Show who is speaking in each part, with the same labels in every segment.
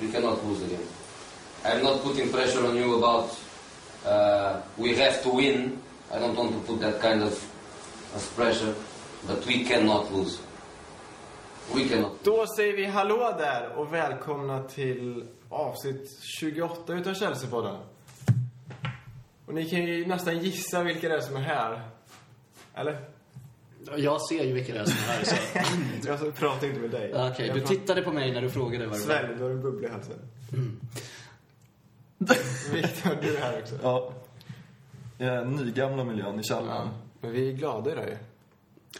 Speaker 1: We cannot lose the game. I'm not putting pressure on you about uh, we have to win. I don't want to put that kind of, of pressure, but we cannot lose. We cannot.
Speaker 2: Då säger vi hallå där och välkomna till avsnitt 28 utav Chelsea-podden. Och ni kan ju nästan gissa vilka det är som är här. Eller?
Speaker 3: Jag ser ju vilka det är som är här. Så.
Speaker 2: Jag pratar inte med dig.
Speaker 3: Okej, okay, du tittade på mig när du frågade vad det var.
Speaker 2: Svälj, du har en bubbla i halsen. Mm. Viktor, du är här också.
Speaker 4: Ja. Jag är nygamla miljön i källaren. Ja.
Speaker 2: Men vi är glada idag ju.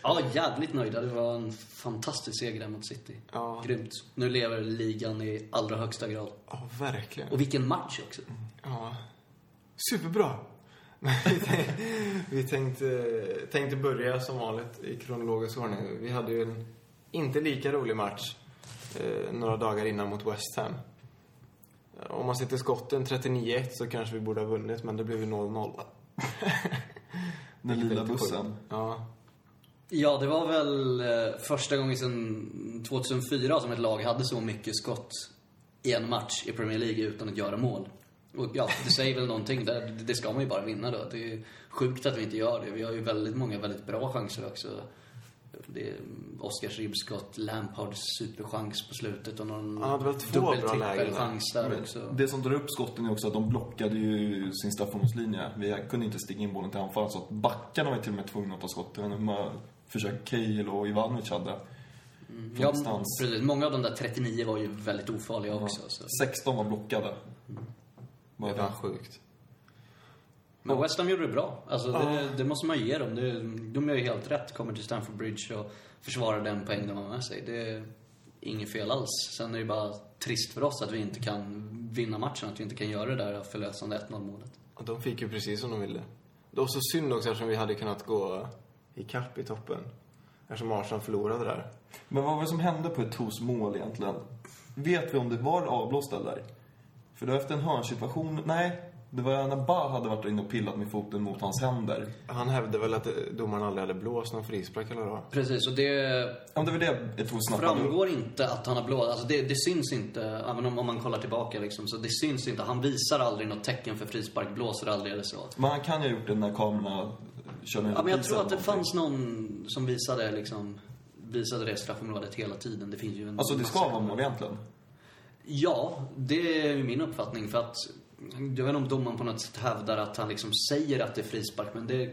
Speaker 3: Ja, jävligt nöjda. Det var en fantastisk seger där mot City. Ja. Grymt. Nu lever ligan i allra högsta grad.
Speaker 2: Ja, verkligen.
Speaker 3: Och vilken match också.
Speaker 2: Ja. Superbra. vi tänkte, tänkte börja som vanligt i kronologisk ordning. Vi hade ju en inte lika rolig match eh, några dagar innan mot West Ham. Om man sitter skotten 39-1 så kanske vi borde ha vunnit, men det blev ju 0-0.
Speaker 4: Den lilla bussen.
Speaker 2: Ja.
Speaker 3: Ja, det var väl eh, första gången sedan 2004 som ett lag hade så mycket skott i en match i Premier League utan att göra mål. Och ja, det säger väl någonting. Det, det ska man ju bara vinna då. Det är sjukt att vi inte gör det. Vi har ju väldigt många väldigt bra chanser också. Det är Oscars ribbskott, Lampards superchans på slutet och någon
Speaker 2: Han hade väl två bra lägen
Speaker 3: chans där också.
Speaker 4: Det som drar upp skotten är också att de blockade ju sin straffområdeslinje. Vi kunde inte sticka in bollen till anfall så att backarna var till och med tvungna att ta skott. Jag vet inte försök Cahill och Ivanovic hade.
Speaker 3: Mm. Ja, precis. Många av de där 39 var ju väldigt ofarliga också.
Speaker 4: Så. 16 var blockade. Mm.
Speaker 2: Bara det var sjukt.
Speaker 3: Men West Ham gjorde det bra. Alltså, det, det måste man ge dem. Det, de gör ju helt rätt. Kommer till Stamford Bridge och försvarar den poäng de har med sig. Det är inget fel alls. Sen är det bara trist för oss att vi inte kan vinna matchen. Att vi inte kan göra det där förlösande 1-0 målet.
Speaker 2: Och de fick ju precis som de ville. Det var så synd också eftersom vi hade kunnat gå i kapp i toppen. Eftersom Arsenal förlorade där.
Speaker 4: Men vad var det som hände på ett tos mål egentligen? Vet vi om det var avblåst eller? För var efter en hörnsituation, nej, det var när Ba hade varit inne och pillat med foten mot hans händer.
Speaker 2: Han hävdade väl att domaren aldrig hade blåst någon frispark eller vad?
Speaker 3: Precis, och det...
Speaker 4: Ja, det var det jag snabbt
Speaker 3: framgår inte att han har blåst. Alltså det, det syns inte, även om, om man kollar tillbaka liksom. Så det syns inte. Han visar aldrig något tecken för frispark, blåser aldrig eller så.
Speaker 4: Men han kan ju ha gjort det när kamerorna
Speaker 3: Ja, men jag tror att det fanns någon som visade liksom visade det straffområdet hela tiden. Det finns ju en
Speaker 4: Alltså det ska vara mål egentligen?
Speaker 3: Ja, det är min uppfattning. För att, jag vet inte om domaren på något sätt hävdar att han liksom säger att det är frispark, men det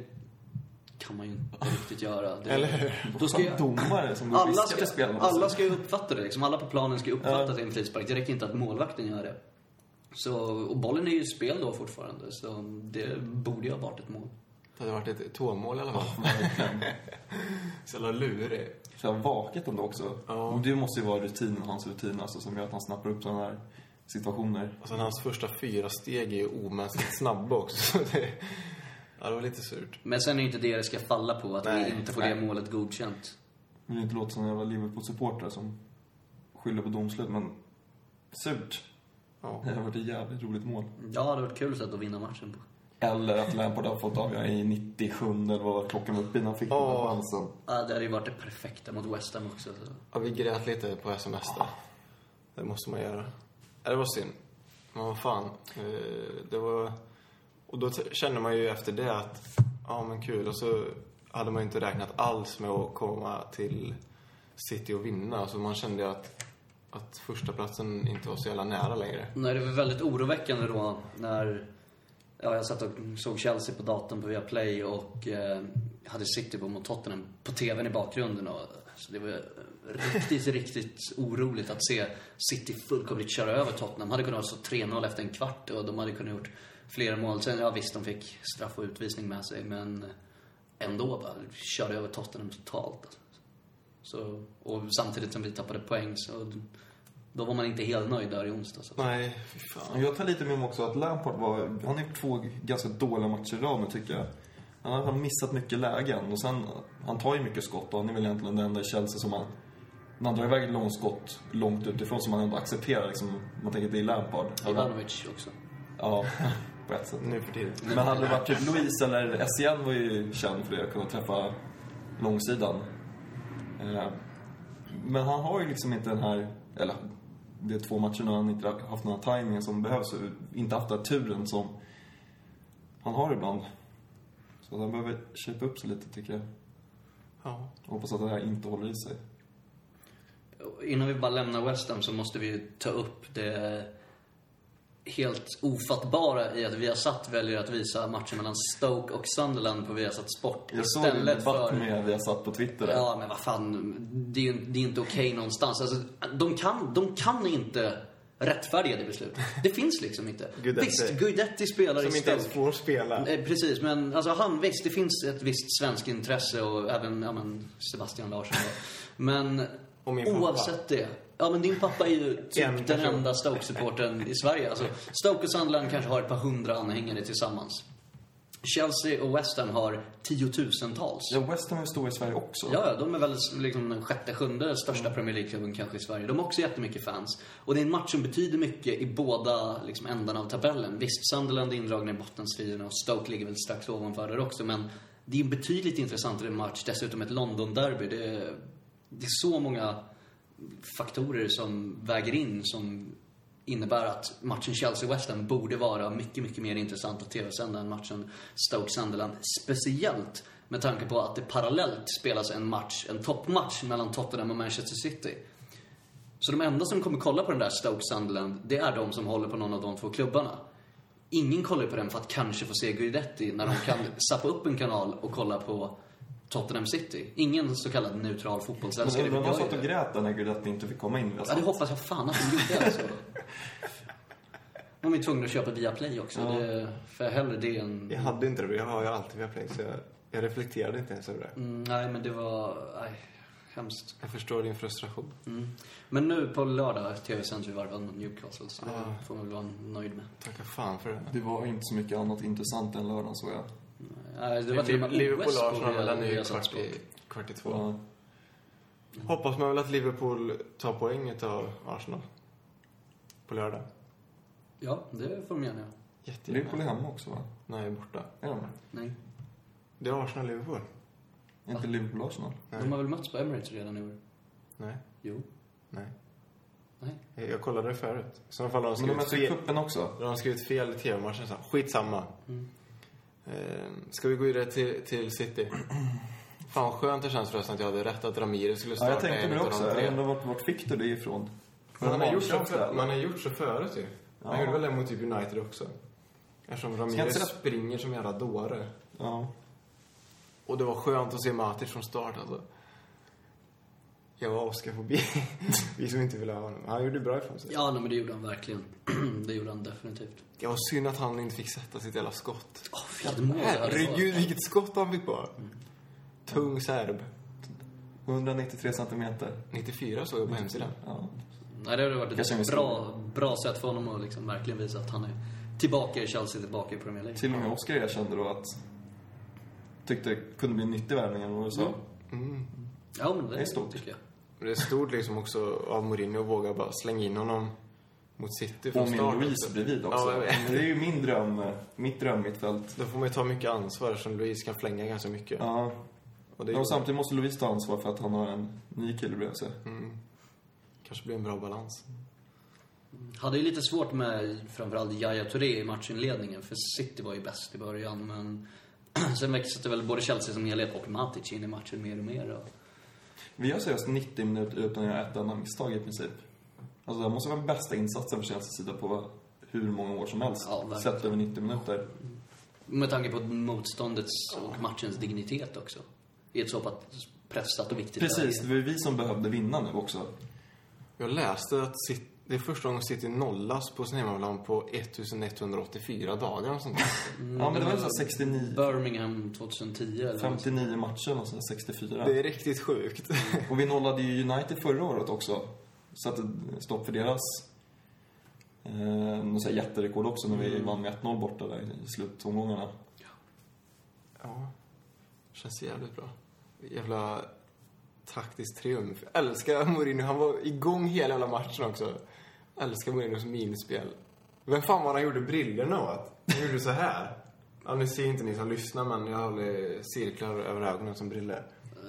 Speaker 3: kan man ju inte riktigt göra. Det,
Speaker 2: Eller hur?
Speaker 4: Då ska ju, domare som
Speaker 3: alla ska, spela alla ska ju uppfatta det liksom. Alla på planen ska ju uppfatta ja. att det är en frispark. Det räcker inte att målvakten gör det. Så, och bollen är ju i spel då fortfarande, så det borde ju ha varit ett mål.
Speaker 2: Det hade varit ett tåmål i alla fall. så jävla lurig
Speaker 4: så här vaket ändå också. Ja. Och det måste ju vara rutinen, hans rutin alltså, som gör att han snappar upp sådana här situationer.
Speaker 2: Och sen hans första fyra steg är ju omänskligt snabba också. det, ja, det var lite surt.
Speaker 3: Men sen är det inte det det ska falla på, att nej, vi inte får nej. det målet godkänt.
Speaker 4: Jag vill inte låta som en jävla Liverpool-supporter som skyller på domslut, men surt. Ja. Det har varit ett jävligt roligt mål.
Speaker 3: Ja, det har varit kul sätt att vinna matchen på.
Speaker 4: Eller att Lampard har fått avgöra i 97 eller vad klockan var uppe innan han fick oh. den chansen.
Speaker 3: Ja, det hade ju varit det perfekta mot West Ham också. Så.
Speaker 2: Ja, vi grät lite på sms där. Det måste man göra. Det var synd. Men vad fan. Eh, det var... Och då kände man ju efter det att, ja men kul. Och så hade man ju inte räknat alls med att komma till City och vinna. Så man kände ju att, att första platsen inte var så jävla nära längre.
Speaker 3: Nej, det var väldigt oroväckande då när Ja, jag satt och såg Chelsea på datorn på Viaplay och eh, hade City på mot Tottenham på TVn i bakgrunden. Och, så det var riktigt, riktigt oroligt att se City fullkomligt köra över Tottenham. hade kunnat vara så 3-0 efter en kvart och de hade kunnat gjort flera mål. Sen, ja visst, de fick straff och utvisning med sig, men ändå bara körde över Tottenham totalt. Så, och samtidigt som vi tappade poäng så då var man inte helt nöjd där i onsdags.
Speaker 2: Nej, fy fan.
Speaker 4: Jag tar lite med mig också att Lampard var... Han har gjort två ganska dåliga matcher i rad nu, tycker jag. Han har missat mycket lägen och sen... Han tar ju mycket skott och han är väl egentligen den enda i Chelsea som han... När han drar iväg ett långskott långt utifrån som man ändå accepterar liksom. Man tänker att det är Lampard.
Speaker 3: Ivanovic också.
Speaker 4: Ja, på ett sätt.
Speaker 2: Nu för tiden.
Speaker 4: Men hade det varit typ Louise eller Essien var ju känd för det, att kunna träffa långsidan. Eh, men han har ju liksom inte den här... Eller det är två matcher nu han inte har haft några tajmingen som behövs och inte haft den turen som han har ibland. Så han behöver köpa upp sig lite tycker jag.
Speaker 2: Ja.
Speaker 4: Hoppas att det här inte håller i sig.
Speaker 3: Innan vi bara lämnar West Ham så måste vi ju ta upp det helt ofattbara i att Viasat väljer att visa matchen mellan Stoke och Sunderland på Viasat Sport
Speaker 4: Jag såg
Speaker 3: istället
Speaker 4: debatt
Speaker 3: för...
Speaker 4: med vi har satt på Twitter där.
Speaker 3: Ja, men vad fan. Det är det är inte okej någonstans. Alltså, de, kan, de kan inte rättfärdiga det beslutet. Det finns liksom inte.
Speaker 2: Guidetti.
Speaker 3: Visst, Guidetti spelar
Speaker 2: Som
Speaker 3: i
Speaker 2: inte ens
Speaker 3: Stoke.
Speaker 2: får spela.
Speaker 3: Eh, Precis, men alltså han, visst, det finns ett visst svenskt intresse och även, ja men, Sebastian Larsson då. Men oavsett det. Ja men din pappa är ju
Speaker 2: En
Speaker 3: typ den
Speaker 2: person.
Speaker 3: enda Stoke-supporten i Sverige. Alltså, Stoke och Sunderland kanske har ett par hundra anhängare tillsammans. Chelsea och West Ham har tiotusentals.
Speaker 4: Ja, West Ham är stora i Sverige också.
Speaker 3: Ja, de är väl liksom den sjätte, sjunde största Premier League-klubben kanske i Sverige. De har också jättemycket fans. Och det är en match som betyder mycket i båda liksom, ändarna av tabellen. Visst, Sunderland är indragna i bottenstriden och Stoke ligger väl strax ovanför där också. Men det är en betydligt intressantare match. Dessutom ett London-derby. Det, det är så många faktorer som väger in som innebär att matchen Chelsea-West Ham borde vara mycket, mycket mer intressant att tv-sända än matchen Stoke-Sunderland. Speciellt med tanke på att det parallellt spelas en match, en toppmatch mellan Tottenham och Manchester City. Så de enda som kommer kolla på den där Stoke-Sunderland, det är de som håller på någon av de två klubbarna. Ingen kollar på den för att kanske få se Guidetti när de kan sappa upp en kanal och kolla på Tottenham City. Ingen så kallad neutral
Speaker 4: Men
Speaker 3: fotbollsälskare
Speaker 4: om de satt och
Speaker 3: det.
Speaker 4: grät där när Guidetti inte fick komma in. Vi har
Speaker 3: Ja, det hoppas jag fan att de gjorde alltså. De är tvungna att köpa via Play också.
Speaker 4: Ja.
Speaker 3: Det, för hellre det än...
Speaker 2: Jag hade inte det, jag har ju alltid via Play så jag, jag reflekterade inte ens över det.
Speaker 3: Mm, nej, men det var... Nej, hemskt.
Speaker 2: Jag förstår din frustration.
Speaker 3: Mm. Men nu på lördag tv-sänds ju varven mot Newcastle, så
Speaker 2: Ja.
Speaker 3: det får man väl vara nöjd med.
Speaker 2: Tacka fan för det.
Speaker 4: Det var inte så mycket annat intressant än lördagen såg jag.
Speaker 3: Nej, det var till och med
Speaker 2: Liverpool
Speaker 3: på
Speaker 2: Arsenal mellan nu
Speaker 3: Viasat
Speaker 2: kvart i, kvart i två.
Speaker 4: Ja.
Speaker 2: Hoppas man väl att Liverpool tar poänget av Arsenal. På lördag.
Speaker 3: Ja, det får de gärna göra.
Speaker 2: Jättegärna.
Speaker 4: Liverpool är hemma också va?
Speaker 2: Nej, borta.
Speaker 4: Är de?
Speaker 3: Nej.
Speaker 2: Det är Arsenal-Liverpool.
Speaker 4: Är inte Liverpool Arsenal?
Speaker 2: Nej.
Speaker 3: De har väl mötts på Emirates redan i år?
Speaker 2: Nej.
Speaker 3: Jo.
Speaker 2: Nej.
Speaker 3: Nej.
Speaker 2: Jag kollade det förut. I så fall har de
Speaker 4: Men de
Speaker 2: skrivit
Speaker 4: i
Speaker 2: fel.
Speaker 4: cupen också.
Speaker 2: De har skrivit fel i tv-matchen. så Skitsamma.
Speaker 3: Mm.
Speaker 2: Eh, ska vi gå vidare till, till City? Fan vad skönt det känns förresten att jag hade rätt att Ramirez skulle
Speaker 4: Ja,
Speaker 2: starta
Speaker 4: jag tänkte det också. Jag undrar vart, vart fick du det ifrån?
Speaker 2: Men man, har gjort så för, man har gjort så förut ju. Man
Speaker 4: Ja.
Speaker 2: gjorde väl det mot typ United också. Eftersom Ramirez
Speaker 4: det-
Speaker 2: springer som en jävla dåre.
Speaker 4: Ja.
Speaker 2: Och det var skönt att se Matic från start alltså. Jag var Oscar-fobi. Vi som inte ville ha honom. Han gjorde bra ifrån sig.
Speaker 3: Ja, nej, men det gjorde han verkligen. det gjorde han definitivt.
Speaker 2: Det var synd att han inte fick sätta sitt jävla skott.
Speaker 3: Åh, vilket mål det hade varit.
Speaker 2: Herregud, vilket skott han fick på. Tung serb.
Speaker 4: 193 centimeter.
Speaker 2: 94 såg jag på hemsidan.
Speaker 4: Ja.
Speaker 3: Nej, det hade varit
Speaker 4: Kanske
Speaker 3: ett bra, bra sätt för honom att liksom verkligen visa att han är tillbaka i Chelsea, tillbaka i Premier League.
Speaker 4: Till och med Oscar erkände då att tyckte det kunde bli en nyttig värvning eller vad du sa.
Speaker 2: Mm.
Speaker 3: Ja, men det,
Speaker 4: Det är stort.
Speaker 3: tycker jag.
Speaker 2: Men Det är stort liksom också av Mourinho att våga bara slänga in honom mot City
Speaker 4: Och
Speaker 2: från
Speaker 4: med
Speaker 2: start.
Speaker 4: Louise
Speaker 2: också.
Speaker 4: bredvid också.
Speaker 2: Ja,
Speaker 4: det är ju min dröm, mitt drömmittfält.
Speaker 2: Då får man ju ta mycket ansvar eftersom Louise kan flänga ganska mycket.
Speaker 4: Ja.
Speaker 2: Och det är
Speaker 4: Och samtidigt måste Louise ta ansvar för att han har en ny kille bredvid sig.
Speaker 2: mm, kanske blir en bra balans.
Speaker 3: Hade ju lite svårt med framförallt Yahya Touré i matchinledningen, för City var ju bäst i början, men sen växte väl både Chelsea som helhet och Matic in i matchen mer och mer. Och...
Speaker 4: Vi har seriöst 90 minuter utan att göra ett enda misstag i princip. Alltså det måste vara den bästa insatsen för Chelseas sida på hur många år som helst.
Speaker 3: Ja.
Speaker 4: Sett över 90 minuter.
Speaker 3: Med tanke på motståndets och matchens dignitet också. I ett så pass pressat och viktigt
Speaker 4: Precis, det
Speaker 3: läge.
Speaker 4: var ju vi som behövde vinna nu också.
Speaker 2: Jag läste att City, det är första gången City nollas på sin hemmaplan på 1184 dagar och sånt där.
Speaker 4: Ja, men det var så här 69,
Speaker 3: Birmingham 2010 eller något.
Speaker 4: 59 matcher och så här 64.
Speaker 2: Det är riktigt sjukt.
Speaker 4: Och vi nollade ju United förra året också. Satte stopp för deras eh, här jätterekord också när vi vann med 1-0 borta där i slutomgångarna.
Speaker 2: Ja, känns jävligt bra. Jävla taktisk triumf. Älskar Mourinho. Han var igång hela jävla matchen också. Älskar Mourinhos minspel. Vem fan var han gjorde brillorna åt? Han gjorde så här. Ja, nu ser inte ni som lyssnar, men jag håller cirklar över ögonen som briller.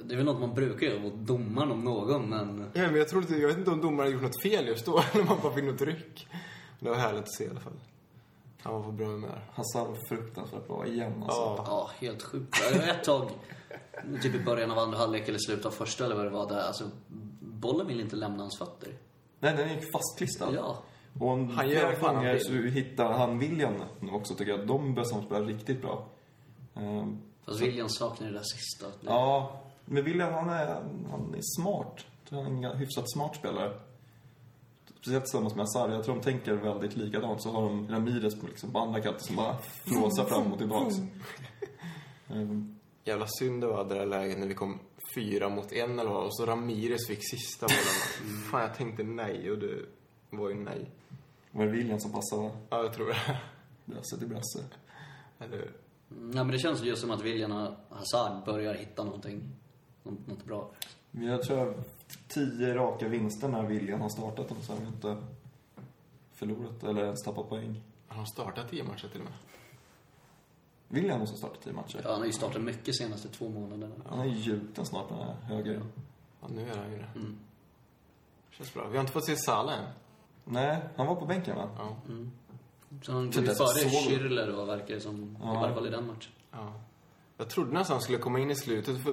Speaker 3: Det är väl något man brukar göra mot domaren om någon, men...
Speaker 2: Ja, men jag, tror inte, jag vet inte om domaren gjort något fel just då, eller om han bara fick något ryck. Men det var härligt att se i alla fall. Han var på bra humör.
Speaker 4: Hazard var fruktansvärt bra igen alltså.
Speaker 2: Ja.
Speaker 3: Ja, helt sjukt. Det var ett tag, typ i början av andra halvlek eller slutet av första eller vad det var där, alltså bollen vill inte lämna hans fötter.
Speaker 4: Nej, den gick fastklistrad.
Speaker 3: Ja.
Speaker 4: Och
Speaker 2: Han
Speaker 4: han
Speaker 2: gör
Speaker 4: flera gånger så hittar han William nu också tycker jag. De börjar samspela riktigt bra. Ehm,
Speaker 3: Fast William saknar det där sista. Det-
Speaker 4: Ja, men William han är, han är smart. Han är en hyfsat smart spelare. Speciellt tillsammans med Hazard. Jag tror de tänker väldigt likadant. Så har de Ramirez på, liksom, på andra kanten som bara flåsar fram och tillbaks. Ehm,
Speaker 2: Jävla synd det var det där läget när vi kom fyra mot en eller vad, och så Ramirez fick sista bollen. Fan, jag tänkte nej och det var ju nej.
Speaker 4: var det William som passade?
Speaker 2: Ja, jag tror det.
Speaker 4: Brasse till brasse.
Speaker 2: Eller,
Speaker 3: Mm, Ja, men det känns just som att William och Hazard börjar hitta någonting. Något, något bra.
Speaker 4: Vi har tror jag tio raka vinster när William har startat dem så har vi inte förlorat eller ens tappat poäng.
Speaker 2: han har startat tio matcher till och med.
Speaker 4: William måste ha startat tio matcher.
Speaker 3: Ja, han har ju startat mycket senaste två månaderna.
Speaker 4: Han är ju gjuten snart den här höger.
Speaker 2: Ja, nu är han ju det.
Speaker 3: Mm.
Speaker 2: Känns bra. Vi har inte fått se Salah än.
Speaker 4: Nej, han var på bänken va?
Speaker 2: Ja.
Speaker 3: Så han
Speaker 4: Så
Speaker 3: går ju före Schürrler då, verkar det som.
Speaker 4: Ja.
Speaker 3: I varje fall i den matchen.
Speaker 2: ja. Jag trodde nästan han skulle komma in i slutet för,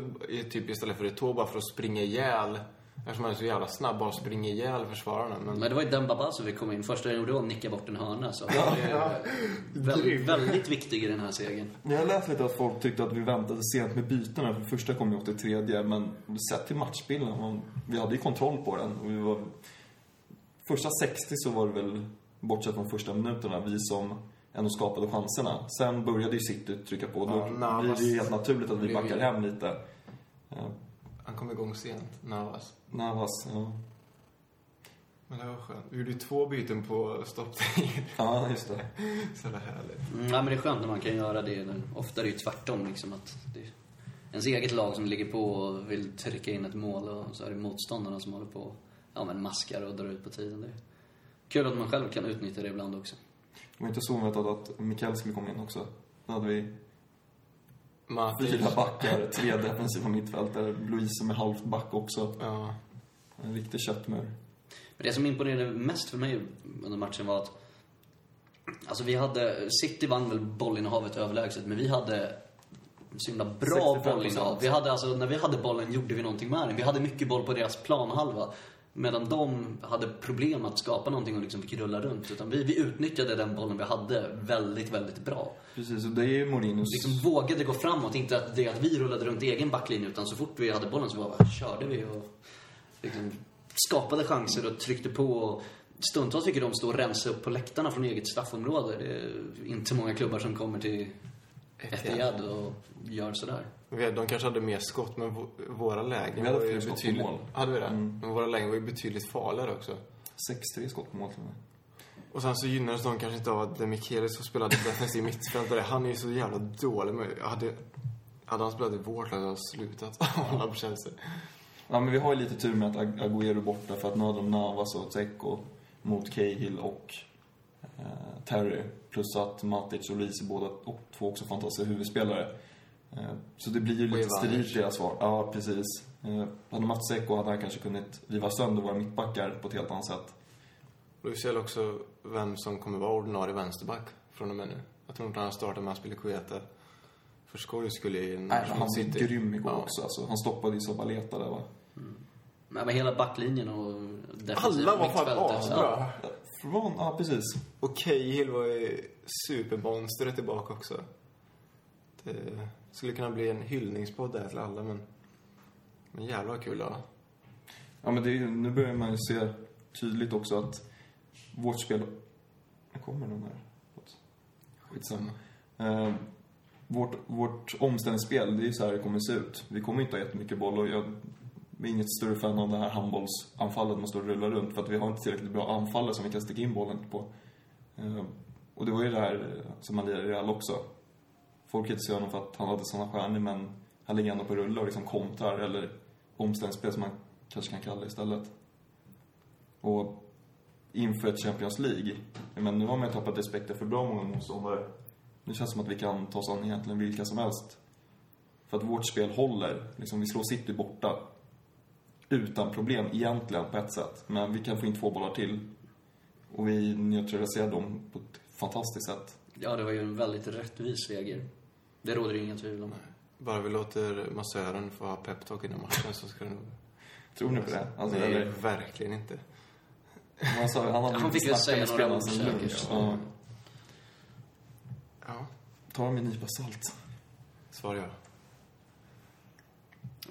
Speaker 2: typ istället för Eto'o bara för att springa ihjäl. Eftersom han är så jävla snabb, bara springa ihjäl försvararna. Men,
Speaker 3: Men det var ju Dembaba som fick komma in. Första han gjorde var att nicka bort en hörna. Så han är väldigt,
Speaker 2: Grym.
Speaker 3: väldigt viktig i den här segern.
Speaker 4: Jag läst lite att folk tyckte att vi väntade sent med bytena. För första kom ju 83 men sett till matchbilden, man- vi hade ju kontroll på den. Och vi var... Första 60 så var det väl, bortsett från första minuterna, vi som ändå skapade chanserna. Sen började ju City trycka på. Då
Speaker 2: Ja,
Speaker 4: blir det ju helt naturligt att vi backar hem lite. Ja,
Speaker 2: han kom igång sent, Navas.
Speaker 4: Navas, ja.
Speaker 2: Men det var skönt. Vi gjorde ju två byten på stopptid.
Speaker 4: Ja, just det.
Speaker 2: så jävla härligt.
Speaker 3: Mm, ja, men det är skönt när man kan göra det. Ofta är det ju tvärtom liksom att det är ens eget lag som ligger på och vill trycka in ett mål och så är det motståndarna som håller på ja, men maskar och drar ut på tiden. Det är kul att man själv kan utnyttja det ibland också.
Speaker 4: Det var inte så oväntat att Mikael skulle komma in också. Då hade vi
Speaker 2: Matic.
Speaker 4: fyra backar, tre defensiva mittfältare, Louise som är halvt back också.
Speaker 2: Ja.
Speaker 4: En riktig köttmur.
Speaker 3: Men det som imponerade mest för mig under matchen var att Alltså vi hade, City vann väl bollinnehavet överlägset, men vi hade så himla bra
Speaker 4: 65%.
Speaker 3: bollinnehav. Vi hade alltså, när vi hade bollen gjorde vi någonting med den. Vi hade mycket boll på deras planhalva. Medan de hade problem att skapa någonting och liksom fick rulla runt. Utan vi, vi utnyttjade den bollen vi hade väldigt, väldigt bra.
Speaker 4: Precis, och det är ju Mourinhos...
Speaker 3: Liksom vågade gå framåt. Inte att det att vi rullade runt egen backlinje, utan så fort vi hade bollen så bara körde vi och liksom skapade chanser och tryckte på. Och stundtals fick de stå och rensa upp på läktarna från eget straffområde. Det är inte många klubbar som kommer till Etihad och gör sådär.
Speaker 2: Vi- De kanske hade mer skott, men våra lägen
Speaker 4: Vi hade
Speaker 2: var ju betydligt...
Speaker 4: mål.
Speaker 2: Hade vi det?
Speaker 4: Mm.
Speaker 2: Men våra lägen var ju betydligt farligare också.
Speaker 4: 6-3 skott på mål till och med.
Speaker 2: Och sen så gynnades de kanske inte av att Demichelis som spelade defensiv mittfältare, han är ju så jävla dålig. Men hade, hade han spelat i vårt lag hade jag slutat hålla på Chelsea.
Speaker 4: Ja, men vi har ju lite tur med att Ag- Agüero är borta för att nu har de Navas och Dzeko mot Cahill och eh, Terry. Plus att Matic och Lise båda och två också fantastiska huvudspelare. Eh, så det blir ju lite i deras svar. Ja, precis. Eh, hade Mats Dzeko hade han kanske kunnat riva sönder våra mittbackar på ett helt annat sätt.
Speaker 2: Och vi ser också vem som kommer vara ordinarie vänsterback från och med nu. Jag tror inte han startar med Aspilicueta för skojs skull i
Speaker 4: Nej, men han var
Speaker 2: City.
Speaker 4: grym igår
Speaker 2: Ja.
Speaker 4: också. Alltså, han stoppade ju Zabaleta där va.
Speaker 3: Men med hela backlinjen och defensiva
Speaker 2: Alla var fan
Speaker 3: så-
Speaker 4: Från, ja precis.
Speaker 2: Och Cahill var ju supermonstret tillbaka också. Det skulle kunna bli en hyllningspodd där till alla, men... Men jävlar vad kul det.
Speaker 4: Ja, men det nu börjar man ju se tydligt också att vårt spel... Nu kommer någon här. Skitsamma. Eh, vårt, vårt omställningsspel, det är ju så här det kommer se ut. Vi kommer inte ha jättemycket boll och jag vi är inget större fan av det här handbollsanfallet man står och rullar runt för att vi har inte tillräckligt bra anfallare som vi kan sticka in bollen på. Eh, och det var ju det här eh, som man lirade i Real också. Folk kritiserade honom för att han hade sådana stjärnor men han ligger ändå på rulle och liksom kontrar eller omställningsspel som man kanske kan kalla det istället. Och inför ett Champions League, men nu har man ju tappat respekten för bra många motståndare. Nu känns det som att vi kan ta oss an egentligen vilka som helst. För att vårt spel håller. Liksom, vi slår City borta. Utan problem egentligen på ett sätt. Men vi kan få in två bollar till. Och vi neutraliserar dem på ett fantastiskt sätt.
Speaker 3: Ja, det var ju en väldigt rättvis seger. Det råder det inga tvivel om.
Speaker 2: Bara vi låter massören få ha peptalk innan matchen så ska det nog...
Speaker 4: Tror ni på det? Alltså,
Speaker 2: Nej,
Speaker 4: eller,
Speaker 2: verkligen inte.
Speaker 4: han, sa, han, hade
Speaker 3: Han fick väl säga några ord säkert. Ja.
Speaker 4: Ja. Ta dem med en nypa salt.
Speaker 2: svar ja.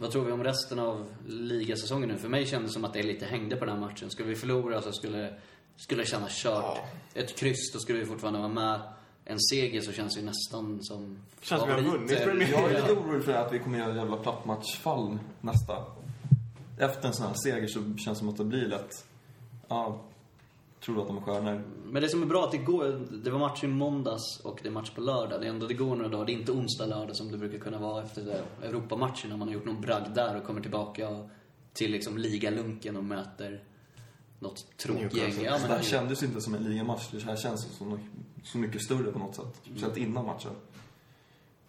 Speaker 3: Vad tror vi om resten av ligasäsongen nu? För mig kändes det som att det lite hängde på den här matchen. Skulle vi förlora så skulle, skulle det kännas kört. Ett kryss, då skulle vi fortfarande vara med. En seger så känns det ju nästan som
Speaker 2: Känns som vi har vunnit Premier
Speaker 4: Jag är lite orolig för att vi kommer göra jävla plattmatchfall nästa. Efter en sån här seger så känns det som att det blir lätt... Ja, tror du att de har stjärnor?
Speaker 3: Men det som är bra att det går, det var match i måndags och det är match på lördag. Det är ändå, det går några dagar. Det är inte onsdag, lördag som det brukar kunna vara efter det Europamatchen när man har gjort någon bragd där och kommer tillbaka till liksom ligalunken och möter något tråkgäng.
Speaker 2: Newcastle.
Speaker 3: Ja,
Speaker 4: Så det
Speaker 3: men,
Speaker 4: här kändes inte som en ligamatch. Det här känns som så mycket större på något sätt. Speciellt innan matchen.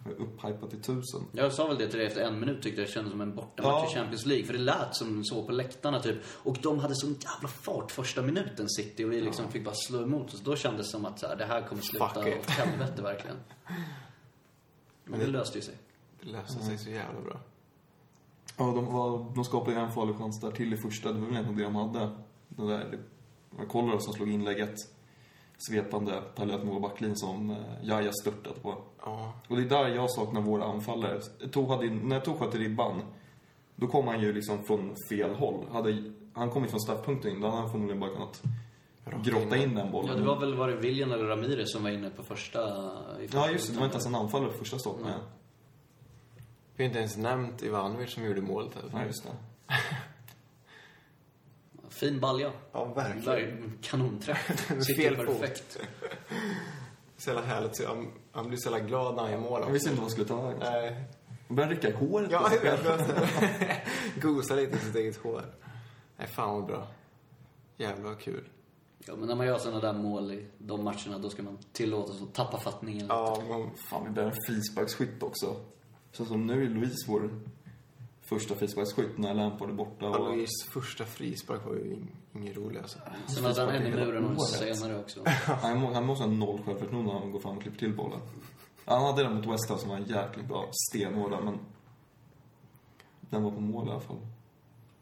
Speaker 4: Upphypat till tusen.
Speaker 3: Jag sa väl det till dig efter en minut tyckte jag det kändes som en bortamatch
Speaker 4: Ja.
Speaker 3: i Champions League. För det lät som så på läktarna typ. Och de hade sån jävla fart första minuten City och vi liksom fick bara slå emot. Så då kändes det som att så här, det här kommer sluta åt helvete verkligen. Men det löste ju sig.
Speaker 2: Det löste sig så jävla bra.
Speaker 4: Ja, de, var, de skapade en farlig chans där till i första. Det var väl egentligen det de hade. Den där, det var Kolarov som slog inlägget. Svepande parallellt med vår backlinje som eh, Jaja störtade på.
Speaker 2: Ja.
Speaker 4: Och det är där jag saknar våra anfallare. Tog hade, när Tog sköt i ribban, då kom han ju liksom från fel håll. Hade, han kom ju från straffpunkten in, då hade han förmodligen bara kunnat grotta in den bollen.
Speaker 3: Ja, det var väl, var det William eller Ramirez som var inne på första... I första
Speaker 4: Ja, just det. Det var inte ens en anfallare på första stopp med.
Speaker 2: Vi har inte ens nämnt Ivanovic som gjorde målet.
Speaker 4: Nej, just det.
Speaker 3: Fin balja.
Speaker 2: Ja,
Speaker 3: Ver- Kanonträff. Sitter perfekt.
Speaker 2: Så jävla härligt. Så Han, han blir så jävla glad när han gör mål.
Speaker 4: Jag visste inte vad han skulle ta vägen.
Speaker 2: Nej.
Speaker 4: Han började rycka i håret
Speaker 2: Ja,
Speaker 4: sig
Speaker 2: jag vet. Gosa lite i sitt eget hår. Nej, fan vad bra. Jävlar vad kul.
Speaker 3: Ja, men när man gör sådana där mål i de matcherna, då ska man tillåtas att tappa fattningen.
Speaker 2: Ja, man,
Speaker 4: Fan, vi börjar en frisparksskytt också. Så som nu är Louise vår första frisparksskytt när Lampard är borta. Och...
Speaker 2: Alois första frispark var ju ing- ingen rolig alltså.
Speaker 3: Sen hade han en i muren och
Speaker 4: året.
Speaker 3: senare också.
Speaker 4: Han, må, han måste ha noll självförtroende när han går fram och klipper till bollen. Han hade den mot West Ham som var jäkligt bra. Stenhårda, men... Den var på mål i alla fall.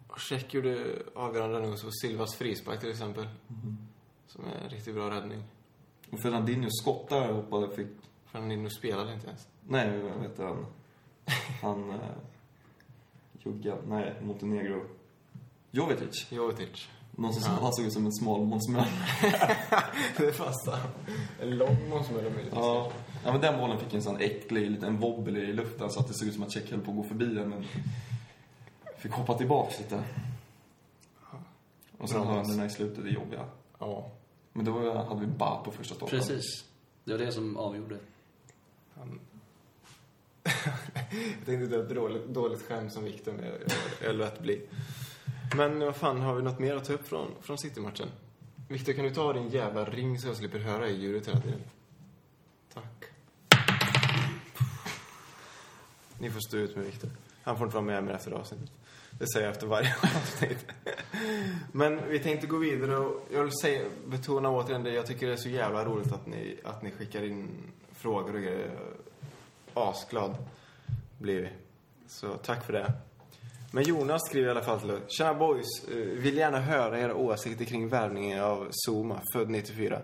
Speaker 2: Och Check gjorde avgörande räddning på Silvas frispark till exempel. Som är en riktigt bra räddning.
Speaker 4: Och Fernandinhos skott där hoppade fick...
Speaker 2: Fernandinho spelade inte ens.
Speaker 4: Nej, vad heter han? Han... Jugga... Nej, Montenegro. Jovetic.
Speaker 2: Jovetic.
Speaker 4: Någon som han såg ut som en smal Måns
Speaker 2: det fastade. En lång man möjligtvis.
Speaker 4: Ja. ja, men den bollen fick en sån äcklig liten wobbel i luften så att det såg ut som att Check höll på att gå förbi den, men fick hoppa tillbaks lite. Och sen hörnorna i slutet är jobbiga.
Speaker 2: Ja.
Speaker 4: Men då hade vi bara på första stolpen.
Speaker 3: Precis. Det var det som avgjorde.
Speaker 2: Han jag tänkte dra ett dåligt, dåligt skämt som Victor, med, jag, jag, lät bli. Men vad fan, har vi något mer att ta upp från, från City-matchen? Victor, kan du ta din jävla ring så jag slipper höra i ljudet hela tiden? Tack. Ni får stå ut med Victor. Han får inte vara med mer efter avsnittet. Det säger jag efter varje avsnitt. Men vi tänkte gå vidare och jag vill säga, betona återigen det. Jag tycker det är så jävla roligt att ni, att ni skickar in frågor och grejer. Asglad blir vi. Så tack för det. Men Jonas skriver i alla fall till oss. Tjena boys! Eh, Vill gärna höra era åsikter kring värvningen av Zuma, född 94.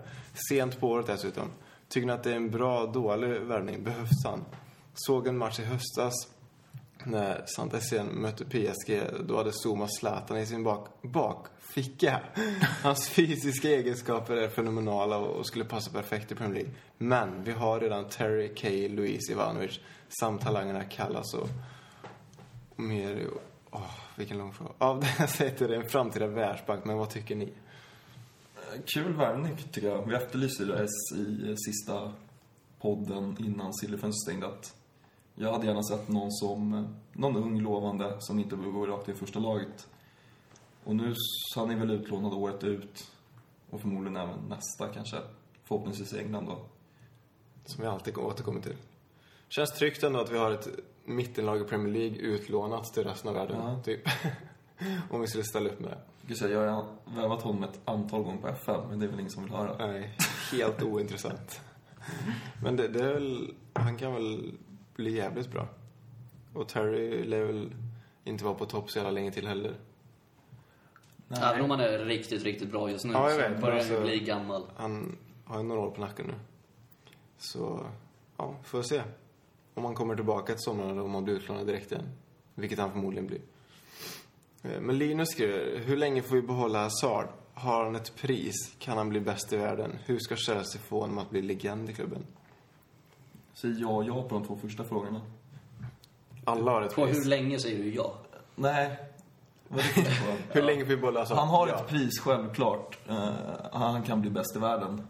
Speaker 2: Sent på året dessutom. Tycker ni att det är en bra, dålig värvning? Behövs han? Såg en match i höstas när saint Etienne mötte PSG. Då hade Zuma Zlatan i sin bak bakficka. Hans fysiska egenskaper är fenomenala och skulle passa perfekt i Premier League. Men vi har redan Terry K, Luis Ivanovic samt talangerna Callas och och mer... Åh, vilken lång fråga. Av det sett är det en framtida världsbank, men vad tycker ni?
Speaker 4: Kul värvning, tycker jag. Vi efterlyste det i sista podden innan Silverfönstret stängde. Att jag hade gärna sett någon som, någon ung lovande som inte vill gå rakt i första laget. Och nu så han är väl utlånad året ut. Och förmodligen även nästa kanske. Förhoppningsvis i England då.
Speaker 2: Som vi alltid återkommer till. Känns tryggt ändå att vi har ett mittenlag i Premier League utlånat till resten av världen,
Speaker 4: Ja.
Speaker 2: typ. Om vi skulle ställa upp med det.
Speaker 4: Jag, har värvat honom ett antal gånger på FM, men det är väl ingen som vill höra.
Speaker 2: Nej, helt ointressant. Men det, det är väl, han kan väl bli jävligt bra. Och Terry lär väl inte vara på topp så jävla länge till heller.
Speaker 4: Nej.
Speaker 3: Även om han är riktigt, riktigt bra just nu
Speaker 2: Ja, jag
Speaker 3: så
Speaker 2: vet,
Speaker 3: börjar han
Speaker 2: alltså-
Speaker 3: bli gammal.
Speaker 2: Han har ju några år på nacken nu. Så, ja, får se. Om han kommer tillbaka till sommaren eller om han blir utlånad direkt igen. Vilket han förmodligen blir. Eh, Men Linus skriver, hur länge får vi behålla Hazard? Har han ett pris? Kan han bli bäst i världen? Hur ska Chelsea få honom att bli legend i klubben?
Speaker 4: Säg ja, ja på de två första frågorna.
Speaker 2: Alla har ett
Speaker 3: På
Speaker 2: pris.
Speaker 3: hur länge säger du ja?
Speaker 4: Nej. Vad är det för
Speaker 2: Hur länge får vi behålla Hazard?
Speaker 4: Han har
Speaker 2: ja.
Speaker 4: ett pris, självklart. Eh, han kan bli bäst i världen.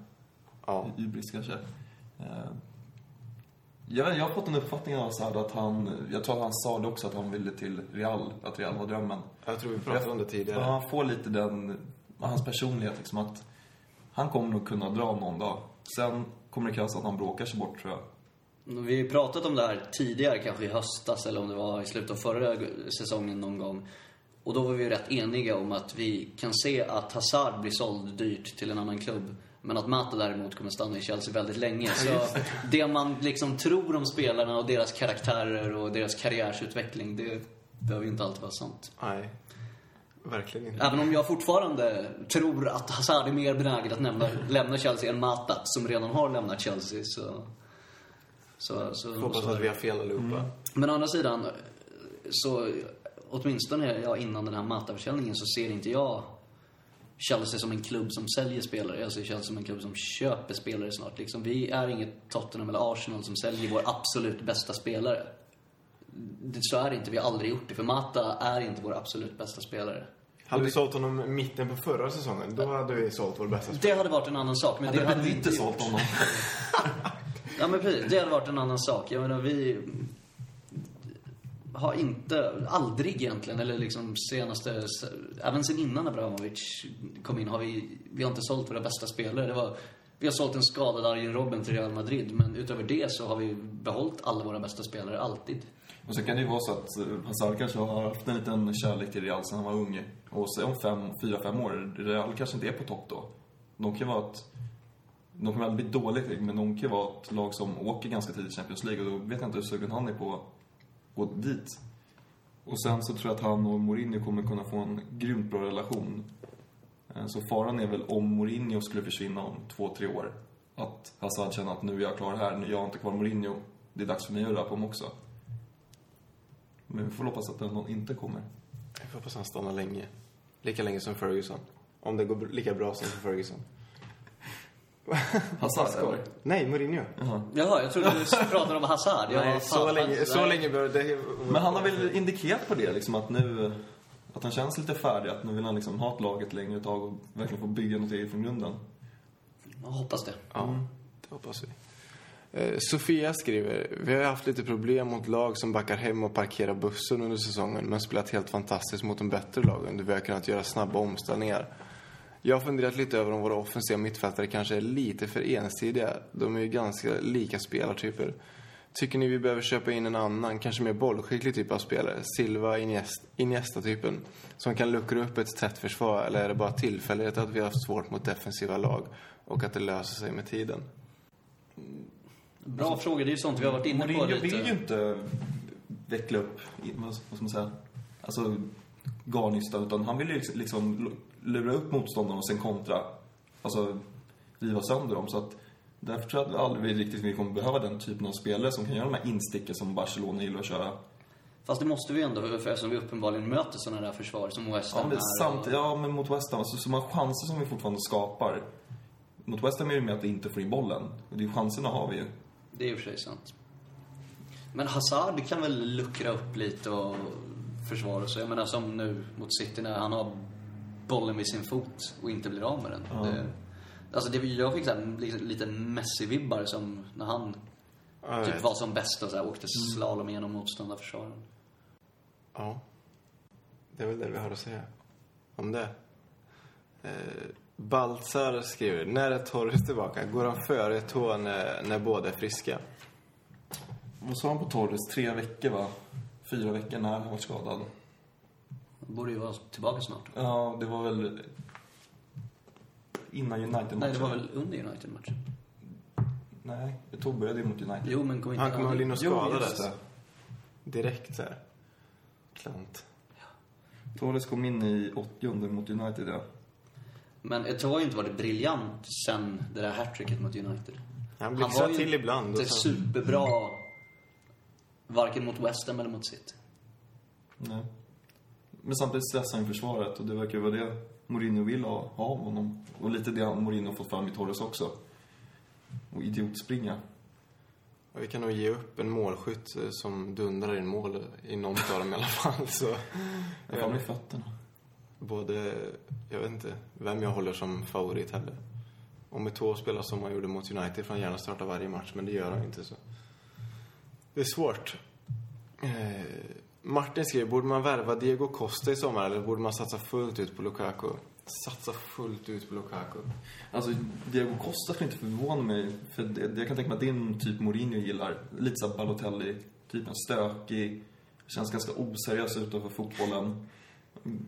Speaker 2: Ja.
Speaker 4: Hybris kanske. Eh, jag, jag har fått en uppfattning av Hazard att han, jag tror att han sa det också, att han ville till Real, att Real var drömmen.
Speaker 2: Jag tror vi pratade om det tidigare.
Speaker 4: Han får lite den, hans personlighet liksom att han kommer nog kunna dra någon dag. Sen kommer det krävas att han bråkar sig bort tror jag.
Speaker 3: Vi har ju pratat om det här tidigare, kanske i höstas eller om det var i slutet av förra säsongen någon gång. Och då var vi ju rätt eniga om att vi kan se att Hazard blir såld dyrt till en annan klubb. Men att Mata däremot kommer stanna i Chelsea väldigt länge. Så det man liksom tror om spelarna och deras karaktärer och deras karriärsutveckling, det behöver ju inte alltid vara sant.
Speaker 2: Nej, verkligen inte.
Speaker 3: Även om jag fortfarande tror att Hazard är mer benägen att lämna, lämna Chelsea än Mata, som redan har lämnat Chelsea. Så, så, så,
Speaker 2: hoppas
Speaker 3: så
Speaker 2: att vi har fel allihopa.
Speaker 3: Men å andra sidan, så åtminstone ja, innan den här Mata-försäljningen så ser inte jag Chelsea som en klubb som säljer spelare. Jag ser Chelsea som en klubb som köper spelare snart. Liksom, vi är inget Tottenham eller Arsenal som säljer vår absolut bästa spelare. Det- Så är det inte. Vi har aldrig gjort det. För Mata är inte vår absolut bästa spelare.
Speaker 2: Hade vi sålt honom mitten på förra säsongen, då hade vi sålt vår bästa spelare.
Speaker 3: Det hade varit en annan sak. Men
Speaker 4: Hade
Speaker 3: det hade vi
Speaker 4: inte sålt honom.
Speaker 3: Ja men precis, det hade varit en annan sak. Jag menar vi har inte, aldrig egentligen, eller liksom senaste, även sen innan Abramovic kom in har vi, vi har inte sålt våra bästa spelare. Det var, vi har sålt en skadad Arjen Robben till Real Madrid, men utöver det så har vi behållit alla våra bästa spelare, alltid.
Speaker 4: Och sen kan det ju vara så att eh, Hazard kanske har haft en liten kärlek till Real sen han var ung. Och så om fem, fyra, fem år, Real kanske inte är på topp då. De kan vara ett... De kommer aldrig bli dåligt, men de kan vara ett lag som åker ganska tidigt i Champions League och då vet jag inte hur sugen han är på gå dit. Och sen så tror jag att han och Mourinho kommer kunna få en grymt bra relation. Eh, så faran är väl om Mourinho skulle försvinna om två, tre år. Att Hazard känner att nu är jag klar här, nu jag har inte kvar Mourinho. Det är dags för mig att röra på mig också. Men vi får hoppas att den inte kommer.
Speaker 2: Jag får hoppas han stannar länge. Lika länge som Ferguson. Om det går lika bra som för Ferguson.
Speaker 4: Hazard?
Speaker 2: Nej, Mourinho.
Speaker 4: Jaha.
Speaker 3: Jaha, jag trodde du pratade om Hazard. Jag
Speaker 2: Nej, så
Speaker 3: fan-
Speaker 2: länge, så länge det...
Speaker 4: Men han har väl indikerat på det, liksom att nu... Att han känns lite färdig, att nu vill han liksom ha ett lag ett längre tag och verkligen få bygga något eget från grunden.
Speaker 3: Jag hoppas det.
Speaker 2: Ja, det hoppas vi. Eh, Sofia skriver, vi har haft lite problem mot lag som backar hem och parkerar bussen under säsongen men spelat helt fantastiskt mot de bättre lagen där vi har kunnat göra snabba omställningar. Jag har funderat lite över om våra offensiva mittfältare kanske är lite för ensidiga. De är ju ganska lika spelartyper. Tycker ni vi behöver köpa in en annan, kanske mer bollskicklig typ av spelare? Silva, Iniesta- Iniesta-typen. Som kan luckra upp ett tätt försvar eller är det bara tillfällighet att vi har haft svårt mot defensiva lag och att det löser sig med tiden?
Speaker 3: Bra fråga, det är ju sånt vi har varit inne på
Speaker 4: Mourinho
Speaker 3: lite.
Speaker 4: vill ju inte veckla upp, vad ska man säga, alltså garnistan, utan han vill ju liksom- liksom lura upp motståndarna och sen kontra. Alltså riva sönder dem. Så att därför tror jag att aldrig vi riktigt vi kommer behöva den typen av spelare som kan göra de här insticken som Barcelona gillar att köra.
Speaker 3: Fast det måste vi ändå, för eftersom vi uppenbarligen möter sådana där försvar som West
Speaker 4: Ja,
Speaker 3: Ham
Speaker 4: men,
Speaker 3: är.
Speaker 4: samt, ja, men mot West Ham, alltså, så många chanser som vi fortfarande skapar. Mot West Ham är det med att vi inte får in bollen. Och det är chanserna har vi ju.
Speaker 3: Det är i och för sig sant. Men Hazard kan väl luckra upp lite och försvara sig. Jag menar som nu mot City när han har bollen vid sin fot och inte blir av med den.
Speaker 4: Ja.
Speaker 3: Det, alltså det, jag fick så här, lite, lite Messi-vibbar som när han
Speaker 2: jag
Speaker 3: typ
Speaker 2: vet.
Speaker 3: var som bäst och så här, åkte slalom genom motståndarförsvaren.
Speaker 2: Ja. Det är väl det vi har att säga om det. Eh, Baltzar skriver, när är Torres tillbaka? Går han före Eto'o när, när båda är friska?
Speaker 4: vad sa han på Torres? Tre veckor va? Fyra veckor när han var skadad.
Speaker 3: Han borde ju vara tillbaka snart.
Speaker 4: Ja, det var väl innan United-matchen.
Speaker 3: Nej, det var väl under United-matchen?
Speaker 4: Nej, jag tog började ju mot United.
Speaker 3: Jo, men kom inte
Speaker 2: Han kommer väl in och
Speaker 4: Jo,
Speaker 2: skadades.
Speaker 4: det.
Speaker 2: Direkt så här. Klant.
Speaker 4: Torres kom in i 80 mot United, ja.
Speaker 3: Men har ju inte varit briljant sen det där hattricket mot United.
Speaker 2: Han blixtrar till ibland.
Speaker 3: inte
Speaker 2: och sen-
Speaker 3: superbra, varken mot West Ham eller mot City.
Speaker 4: Nej. Men samtidigt stressar han försvaret och det verkar ju vara det Mourinho vill ha ha av honom. Och lite det Mourinho fått fram i Torres också. Och idiotspringa.
Speaker 2: Och vi kan nog ge upp en målskytt eh, som dundrar in mål i någon av dem i alla fall. Så,
Speaker 4: Jag får med fötterna.
Speaker 2: både, jag vet inte vem jag håller som favorit heller. Om Eto'o spelar som han gjorde mot United får han gärna starta varje match, men det gör han inte så. Det är svårt. Eh, Martin skriver, borde man värva Diego Costa i sommar eller borde man satsa fullt ut på Lukaku? Satsa fullt ut på Lukaku.
Speaker 4: Alltså, Diego Costa skulle inte förvåna mig. För det, jag kan tänka mig att det är en typ Mourinho gillar. Lite såhär Balotelli-typen. Stökig. Känns ganska oseriös utanför fotbollen.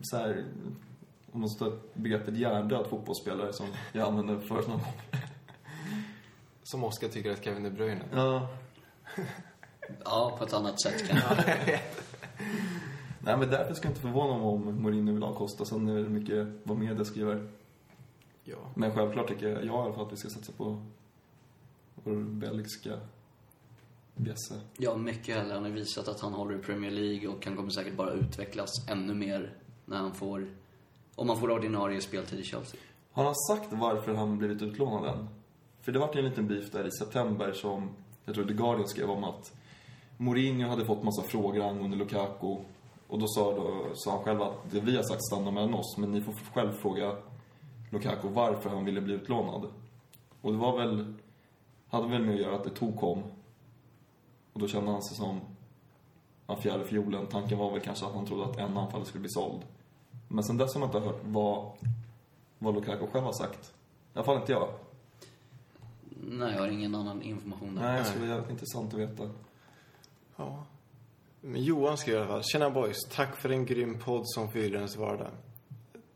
Speaker 4: Så här, om man står begreppet hjärndöd fotbollsspelare som jag använde förut någon gång.
Speaker 2: Som Oskar tycker att Kevin De Bruyne.
Speaker 4: Ja.
Speaker 3: Ja, på ett annat sätt kanske.
Speaker 4: Nej, men därför ska jag inte förvåna mig om Mourinho vill ha Costa. Sen är det mycket vad media skriver.
Speaker 2: Ja.
Speaker 4: Men självklart tycker jag, jag i alla fall att vi ska satsa på vår belgiska bjässe.
Speaker 3: Ja, mycket hellre. Han har visat att han håller i Premier League och han kommer säkert bara utvecklas ännu mer när han får, om han får ordinarie speltid i Chelsea.
Speaker 4: Har han sagt varför han blivit utlånad än? För det var en liten beef där i september som, jag tror The Guardian skrev om att Mourinho hade fått massa frågor angående Lukaku. Och då sa, då, sa han själv att det vi har sagt stannar mellan oss, men ni får själv fråga Lukaku varför han ville bli utlånad. Och det var väl, hade väl med att göra att det tog kom. Och då kände han sig som ja, fjärde fiolen. Tanken var väl kanske att han trodde att en anfallare skulle bli såld. Men sen dess har man inte hört vad, vad Lukaku själv har sagt. I alla fall inte jag.
Speaker 3: Nej, jag har ingen annan information där.
Speaker 4: Nej, det skulle vara jävligt intressant att veta.
Speaker 2: Ja. Men Johan skriver i alla fall. Tjena boys, tack för en grym podd som förgyller ens vardag.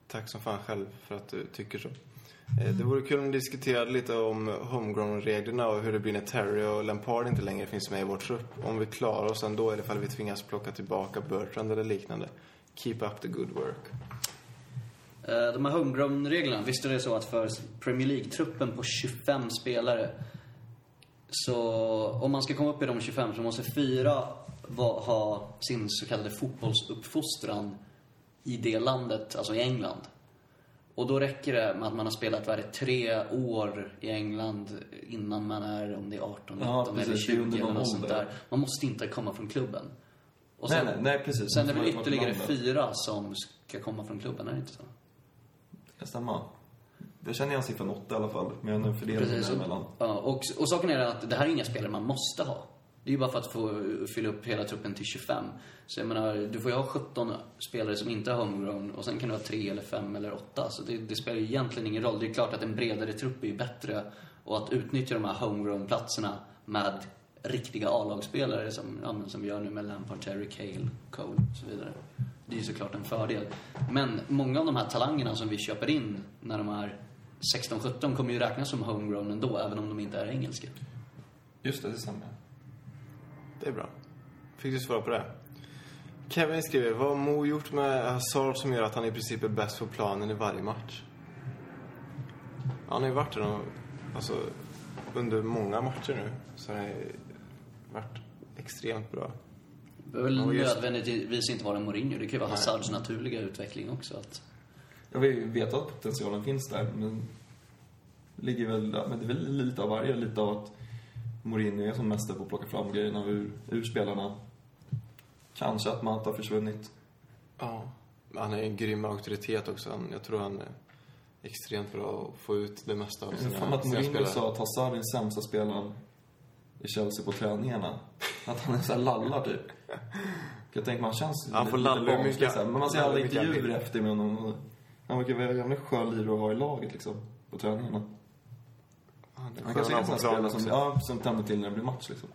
Speaker 2: Tack som fan själv för att du tycker så. Eh, det vore kul om ni diskuterade lite om homegrown-reglerna och hur det blir när Terry och Lampard inte längre finns med i vår trupp. Om vi klarar oss ändå eller ifall vi tvingas plocka tillbaka Bertrand eller liknande. Keep up the good work.
Speaker 3: Eh, de här homegrown-reglerna, visst är det så att för Premier League-truppen på 25 spelare så om man ska komma upp i de 25 så måste fyra va- ha sin så kallade fotbollsuppfostran i det landet, alltså i England. Och då räcker det med att man har spelat, det, tre år i England innan man är, om det är 18, 19
Speaker 4: Ja,
Speaker 3: eller
Speaker 4: precis. Det är
Speaker 3: 20
Speaker 4: under
Speaker 3: eller något sånt där. Man måste inte komma från klubben. Och sen,
Speaker 4: nej, nej, precis.
Speaker 3: sen är det väl ytterligare fyra som ska komma från klubben, är det inte så?
Speaker 4: Det stämma. Jag känner igen siffran åtta i alla fall. Men en fördelning däremellan.
Speaker 3: ja, och, och saken är att det här är inga spelare man måste ha. Det är ju bara för att få fylla upp hela truppen till 25. Så jag menar, du får ju ha 17 spelare som inte är homegrown och sen kan du ha 3 eller 5 eller 8. Så det, det spelar ju egentligen ingen roll. Det är klart att en bredare trupp är ju bättre och att utnyttja de här homegrown-platserna med riktiga A-lagsspelare som, ja, som vi gör nu med Lampard, Terry, Cale, Cole och så vidare. Det är ju såklart en fördel. Men många av de här talangerna som vi köper in när de är 16-17 kommer ju räknas som homegrown ändå, även om de inte är engelska.
Speaker 4: Just det, det stämmer.
Speaker 2: Det är bra. Fick du svar på det? Kevin skriver, vad har Mo gjort med Hazard som gör att han i princip är bäst på planen i varje match? Han har ju varit där alltså, under många matcher nu. Så han har varit extremt bra.
Speaker 3: Det behöver väl
Speaker 2: just-
Speaker 3: nödvändigtvis inte vara Mourinho. Det kan ju vara Hazards naturliga utveckling också. Att,
Speaker 4: Jag vet att potentialen finns där, men det ligger väl, men det är väl lite av varje. Lite av att Mourinho är som mästare på att plocka fram grejerna ur, ur spelarna. Kanske att Mata har försvunnit.
Speaker 2: Ja. Han är en grym auktoritet också. Han, jag tror han är extremt bra att få ut det mesta av sina,
Speaker 4: fan att Mourinho sa att Hazard är den sämsta spelaren i Chelsea på träningarna. Att han är så här lallar typ. Jag tänker man känns
Speaker 2: Han får
Speaker 4: lite
Speaker 2: lalla
Speaker 4: barnslig
Speaker 2: mycket.
Speaker 4: Men man ser alla intervjuer efter med honom. Han verkar vara jävla skön lirare att ha i laget liksom. På träningarna.
Speaker 2: Han är
Speaker 4: Han kanske är en sån spelare som, ja, som tänder till när det blir match liksom.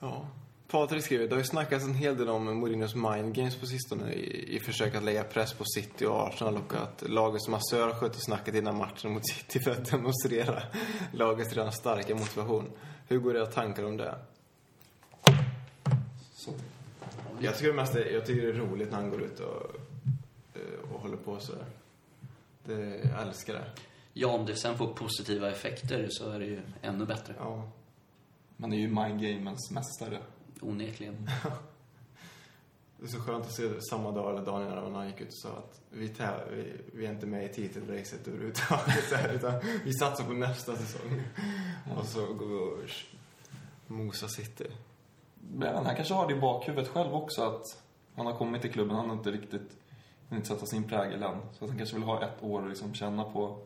Speaker 2: Ja. Patrik skriver, det har ju snackats en hel del om Mourinhos mind games på sistone i, i försök att lägga press på City och Arsenal och att lagets massör sköter snacket innan matchen mot City för att demonstrera lagets redan starka motivation. Hur går era tankar om det?
Speaker 4: Så.
Speaker 2: Jag tycker mest det, jag tycker det är roligt när han går ut och, och håller på så. Det, jag älskar det.
Speaker 3: Ja, om det sen får positiva effekter så är det ju ännu bättre.
Speaker 2: Ja.
Speaker 4: Man är ju mind gamens mästare.
Speaker 3: Onekligen.
Speaker 2: Det är så skönt att se samma dag eller dagen innan när han gick ut och sa att vi, vi, vi är inte med i titelracet överhuvudtaget. utan vi satsar på nästa säsong. Och så går vi och mosar City.
Speaker 4: Men han kanske har det i bakhuvudet själv också att han har kommit till klubben, han har inte riktigt hunnit sätta sin prägel än. Så att han kanske vill ha ett år och liksom känna på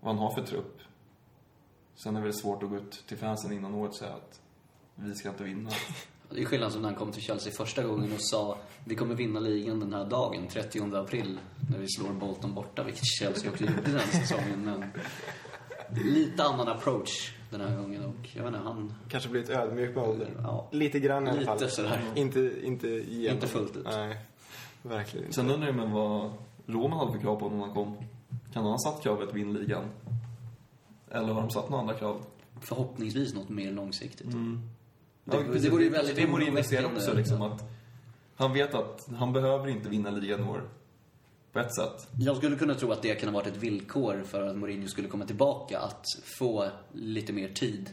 Speaker 4: vad han har för trupp. Sen är det väl svårt att gå ut till fansen innan året och säga att vi ska inte vinna.
Speaker 3: Det är skillnad som när han kom till Chelsea första gången och sa vi kommer vinna ligan den här dagen, 30 april, när vi slår Bolton borta, vilket Chelsea också gjorde den säsongen. Men lite annan approach den här gången och jag vet inte, han...
Speaker 2: Kanske blivit ödmjuk med åldern.
Speaker 3: Ja.
Speaker 2: Lite grann i alla fall.
Speaker 3: Lite sådär.
Speaker 2: Inte, inte.
Speaker 3: Inte fullt ut.
Speaker 2: Nej, verkligen.
Speaker 4: Sen undrar jag men vad Roman hade för krav på när han kom. Kan han ha satt kravet vinn ligan? Eller har de satt några andra krav?
Speaker 3: Förhoppningsvis något mer långsiktigt.
Speaker 4: Mm.
Speaker 3: Det- det vore ju väldigt
Speaker 4: Det Mourinho ser också liksom att han vet att han behöver inte vinna ligan i år. På ett sätt.
Speaker 3: Jag skulle kunna tro att det kan ha varit ett villkor för att Mourinho skulle komma tillbaka, att få lite mer tid.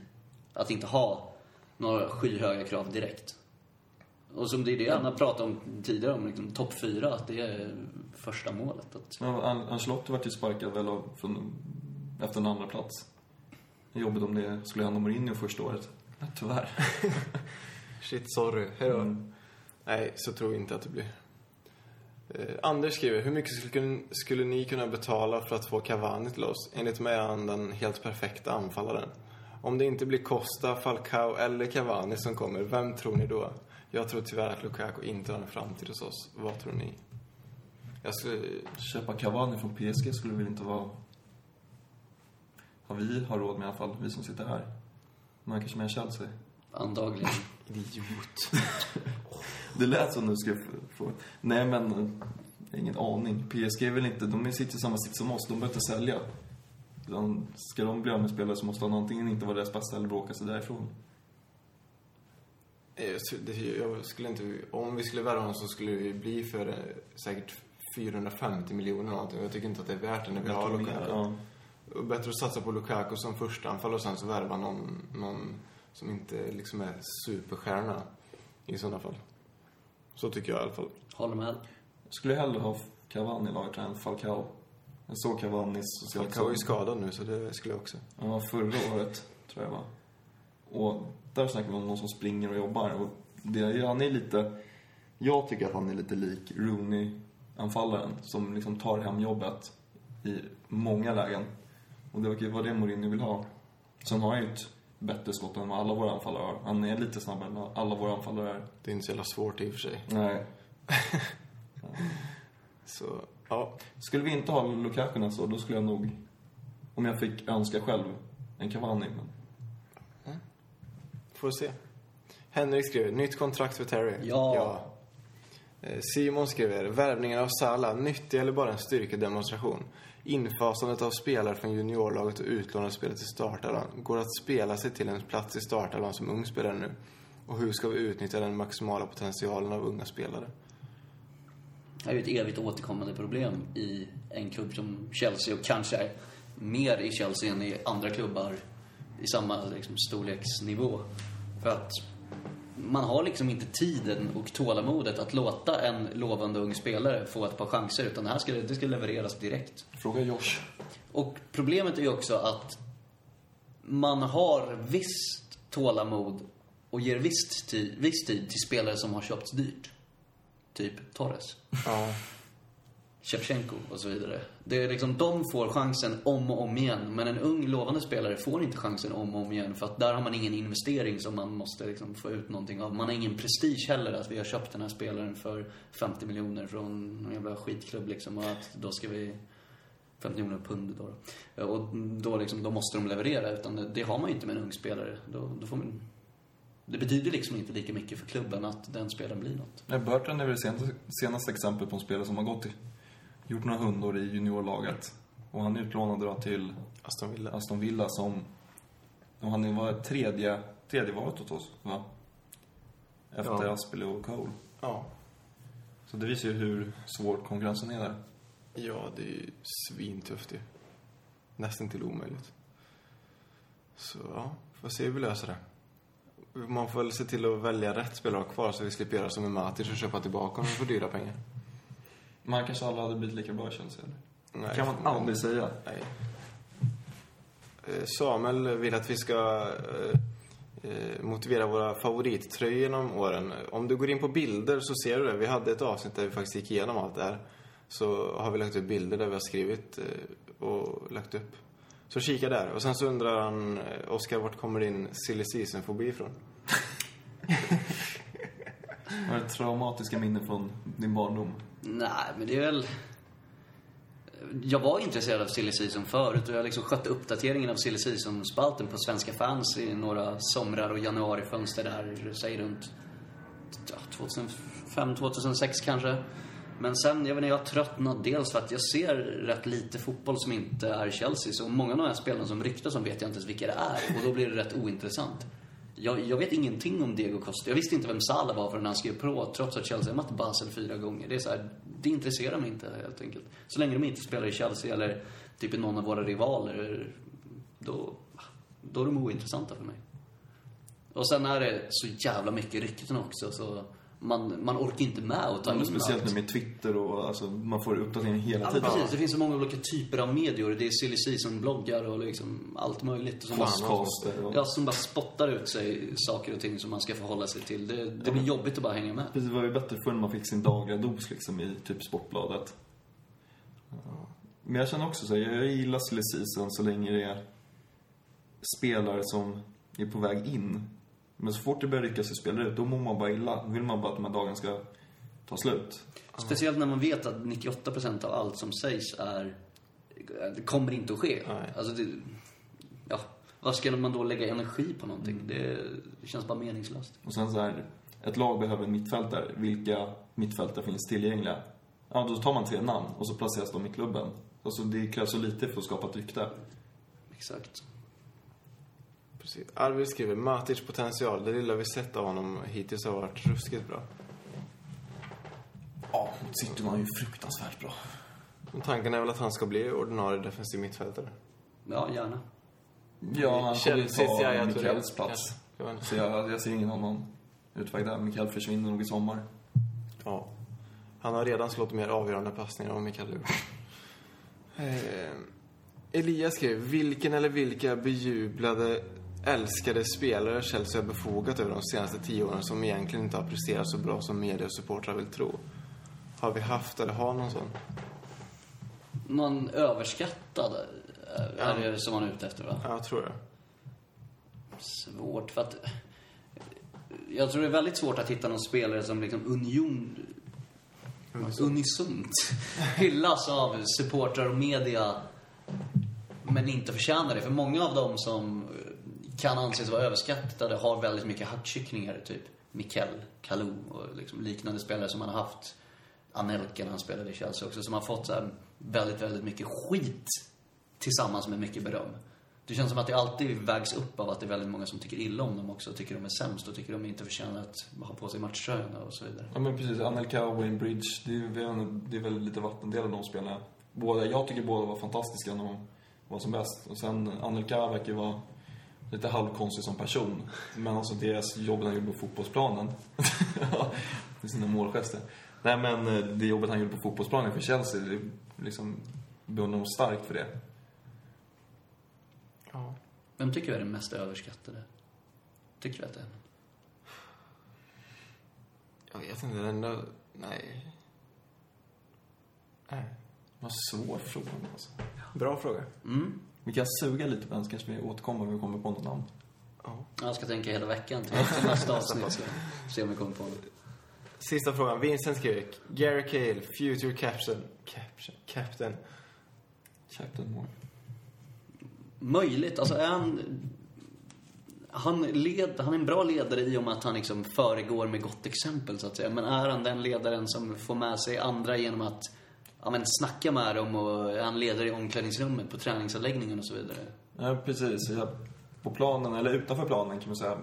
Speaker 3: Att inte ha några skyhöga krav direkt. Och som det är det han har pratat om tidigare, om liksom, topp fyra, att det är första målet. Att,
Speaker 4: Men An- Ancelotti vart ju sparkad väl av, från, efter en andra plats. Jobbigt om det skulle hända Mourinho första året. Ja, Tyvärr.
Speaker 2: Shit, sorry. Hejdå.
Speaker 4: Mm.
Speaker 2: Nej, så tror jag inte att det blir. Eh, Anders skriver, hur mycket skulle, skulle ni kunna betala för att få Cavani till oss? Enligt mig är han den helt perfekta anfallaren. Om det inte blir Costa, Falcao eller Cavani som kommer, vem tror ni då? Jag tror tyvärr att Lukaku inte har en framtid hos oss. Vad tror ni? Jag skulle...
Speaker 4: Köpa Cavani från PSG skulle väl inte vara... Har vi har råd med i alla fall, vi som sitter här. Man kanske med Chelsea.
Speaker 3: antagligen.
Speaker 2: Idiot.
Speaker 4: Det lät som du skulle få... Nej men, eh, ingen aning. PSG är väl inte, de sitter i samma sitt som oss, de behöver inte sälja. Ska de bli av med spelare så måste de antingen inte vara deras bästa eller bråka sig därifrån.
Speaker 2: Eh, Jag skulle inte... Om vi skulle värva honom så skulle det bli för eh, säkert 450 miljoner eller någonting. Jag tycker inte att det är värt det när vi har Lukaku.
Speaker 4: Ja.
Speaker 2: Bättre att satsa på Lukaku som första anfall och sen så värva någon, någon som inte liksom är superstjärna i sådana fall. Så tycker jag i alla fall.
Speaker 3: Håller med.
Speaker 4: Jag skulle hellre ha Cavani i laget än Falcao. Jag såg Cavani så
Speaker 2: Falcao är skadad nu så det skulle jag också.
Speaker 4: Ja, förra året, tror jag var. Och där snackar vi om någon som springer och jobbar. Och det han är lite... Jag tycker att han är lite lik Rooney-anfallaren som liksom tar hem jobbet i många lägen. Och det vara det Mourinho vill ha. Sen har han ju ett bättre skott än vad alla våra anfallare har. Han är lite snabbare än alla våra anfallare är.
Speaker 2: Det är inte så jävla svårt i och för sig.
Speaker 4: Nej.
Speaker 2: Så, ja.
Speaker 4: Skulle vi inte ha Lukaku nästa år, då skulle jag nog, om jag fick önska själv, en Cavani. Men
Speaker 2: Får se. Henrik skriver, nytt kontrakt för Terry.
Speaker 3: Ja.
Speaker 2: Eh, Simon skriver, värvningen av Salah, nyttig eller bara en styrkedemonstration? Infasandet av spelare från juniorlaget och utlånade spelare till startelvan. Går att spela sig till en plats i startelvan som ung spelare nu? Och hur ska vi utnyttja den maximala potentialen av unga spelare?
Speaker 3: Det är ju ett evigt återkommande problem i en klubb som Chelsea och kanske mer i Chelsea än i andra klubbar i samma liksom, storleksnivå. För att man har liksom inte tiden och tålamodet att låta en lovande ung spelare få ett par chanser utan det här ska, det ska levereras direkt.
Speaker 4: fråga Josh.
Speaker 3: Och problemet är ju också att man har visst tålamod och ger visst tid, viss tid till spelare som har köpts dyrt. Typ Torres.
Speaker 2: Ja.
Speaker 3: Shevchenko och så vidare. Det är liksom, de får chansen om och om igen. Men en ung lovande spelare får inte chansen om och om igen. För att där har man ingen investering som man måste liksom få ut någonting av. Man har ingen prestige heller att vi har köpt den här spelaren för 50 miljoner från någon jävla skitklubb liksom. Och att då ska vi... 50 miljoner pund då. Och då, liksom, då måste de leverera. Utan det, det har man ju inte med en ung spelare. Då, då får man... det betyder liksom inte lika mycket för klubben att den spelaren blir något.
Speaker 4: Nej, Burton är väl det senaste, senaste exemplet på en spelare som har gått till gjort några hundår i juniorlaget. Och han är utlånad då till
Speaker 2: Aston Villa.
Speaker 4: Aston Villa som... Och han var tredje, tredje valet åt oss, va? Efter
Speaker 2: Ja.
Speaker 4: Aspelid och Cole.
Speaker 2: Ja.
Speaker 4: Så det visar ju hur svår konkurrensen är där.
Speaker 2: Ja, det är ju svintufft ju. Nästan till omöjligt. Så ja, får se hur vi löser det. Man får väl se till att välja rätt spelare kvar så vi slipper göra som med Matic och köpa tillbaka honom för dyra pengar.
Speaker 4: Man kanske aldrig hade blivit lika bra i Chelsea?
Speaker 2: Nej,
Speaker 4: kan man aldrig säga.
Speaker 2: Nej. Eh, Samuel vill att vi ska eh, eh, motivera våra favorittröjor genom åren. Om du går in på bilder så ser du det. Vi hade ett avsnitt där vi faktiskt gick igenom allt det här. Så har vi lagt upp bilder där vi har skrivit eh, och lagt upp. Så kika där. Och sen så undrar han, eh, Oskar, vart kommer din silly season-fobi ifrån?
Speaker 4: Har du traumatiska minnen från din barndom?
Speaker 3: Nej, men det är väl... Jag var intresserad av Silly Season förut och jag liksom skötte uppdateringen av Silly Season-spalten på Svenska fans i några somrar och januarifönster där, säg runt 2005, 2006 kanske. Men sen, jag vet inte, jag har tröttnat dels för att jag ser rätt lite fotboll som inte är Chelsea. Så många av de här spelarna som ryktas om vet jag inte ens vilka det är. Och då blir det rätt ointressant. Jag, jag vet ingenting om Diego Costa. Jag visste inte vem Salah var förrän han skrev på, trots att Chelsea har mött Basel fyra gånger. Det är så här, det intresserar mig inte helt enkelt. Så länge de inte spelar i Chelsea eller typ i någon av våra rivaler, då, då är de ointressanta för mig. Och sen är det så jävla mycket rykten också, så man, man orkar inte med att ta
Speaker 4: Ja, men
Speaker 3: in
Speaker 4: speciellt
Speaker 3: allt.
Speaker 4: nu med Twitter och alltså, man får uppdatering hela
Speaker 3: Ja,
Speaker 4: tiden.
Speaker 3: precis. Det finns så många olika typer av medier. Det är silly season-bloggar och liksom allt möjligt. Som bara,
Speaker 4: Podcaster och...
Speaker 3: ja, som bara spottar ut sig saker och ting som man ska förhålla sig till. Det, det blir jobbigt att bara hänga med.
Speaker 4: Precis, Det var ju bättre förr när man fick sin dagliga dos liksom i typ Sportbladet. Men jag känner också så här, jag gillar silly season så länge det är spelare som är på väg in. Men så fort det börjar ryckas i spelare ut, då mår man bara illa. Då vill man bara att de här dagarna ska ta slut.
Speaker 3: Speciellt när man vet att 98% av allt som sägs är... Det kommer inte att ske.
Speaker 2: Nej.
Speaker 3: Alltså det, ja, vad ska man då lägga energi på någonting? Det, det känns bara meningslöst.
Speaker 4: Och sen så här, ett lag behöver en mittfältare. Vilka mittfältare finns tillgängliga? Ja, då tar man tre namn och så placeras de i klubben. Alltså det krävs så lite för att skapa ett rykte.
Speaker 3: Exakt.
Speaker 2: Precis. Arvid skriver, Matic potential. Det lilla vi sett av honom hittills har varit ruskigt bra.
Speaker 4: Ja, mot City var han ju fruktansvärt bra.
Speaker 2: Och tanken är väl att han ska bli ordinarie defensiv mittfältare.
Speaker 3: Ja, gärna.
Speaker 4: Ja, han kommer ju ta Mikaels plats. Så jag, jag ser ingen annan utväg där. Mikael försvinner nog i sommar.
Speaker 2: Ja. Han har redan slått mer avgörande passningar än vad Mikael har gjort. Eh, Elias skrev, vilken eller vilka bejublade, älskade spelare Chelsea har befogat över de senaste tio åren som egentligen inte har presterat så bra som media och supportrar vill tro? Har vi haft eller har någon sån?
Speaker 3: Någon överskattad är det som man är ute efter, va?
Speaker 2: Ja, jag tror det.
Speaker 3: Svårt, för att... Jag tror det är väldigt svårt att hitta någon spelare som liksom union... Unisont hyllas av supportrar och media men inte förtjänar det. För många av dem som kan anses vara överskattade har väldigt mycket hackkycklingar. Typ Mikel, Kalou och liksom liknande spelare som man har haft. Anelka när han spelade i Chelsea också. Som har fått så här väldigt, väldigt mycket skit tillsammans med mycket beröm. Det känns som att det alltid vägs upp av att det är väldigt många som tycker illa om dem också. Tycker de är sämst och tycker de inte förtjänar att ha på sig matchtröjorna och så vidare.
Speaker 4: Ja men precis, Anelka och Wayne Bridge, det är, det är väl lite vattendelare de spelarna. Båda, jag tycker båda var fantastiska när de var som bäst. Och sen Anelka verkar ju vara lite halvkonstig som person. Men alltså deras jobb han gjorde på fotbollsplanen. Med sina målgester. Nej men eh, det jobbet han gjorde på fotbollsplanen för Chelsea, det är liksom beundrar honom starkt för det.
Speaker 2: Ja.
Speaker 3: Vem tycker du är den mest överskattade? Tycker du att det är?
Speaker 2: Jag vet inte, den där... Nej. Nej.
Speaker 4: Vad svår fråga alltså.
Speaker 2: Bra fråga.
Speaker 3: Mm.
Speaker 4: Vi kan suga lite på den så kanske vi återkommer om vi kommer på något namn.
Speaker 2: Ja.
Speaker 3: Jag ska tänka hela veckan till, nästa avsnitt. Se om vi kommer på det.
Speaker 2: Sista frågan. Vincent skriver, Gary Cahill, future captain. Captain. Captain.
Speaker 4: Captain Moore.
Speaker 3: Möjligt. Alltså är han... han, led, han är en bra ledare i och med att han liksom föregår med gott exempel, så att säga. Men är han den ledaren som får med sig andra genom att ja, men snacka med dem och är han ledare i omklädningsrummet, på träningsanläggningen och så vidare?
Speaker 4: Ja, precis. Jag, på planen, eller utanför planen kan man säga,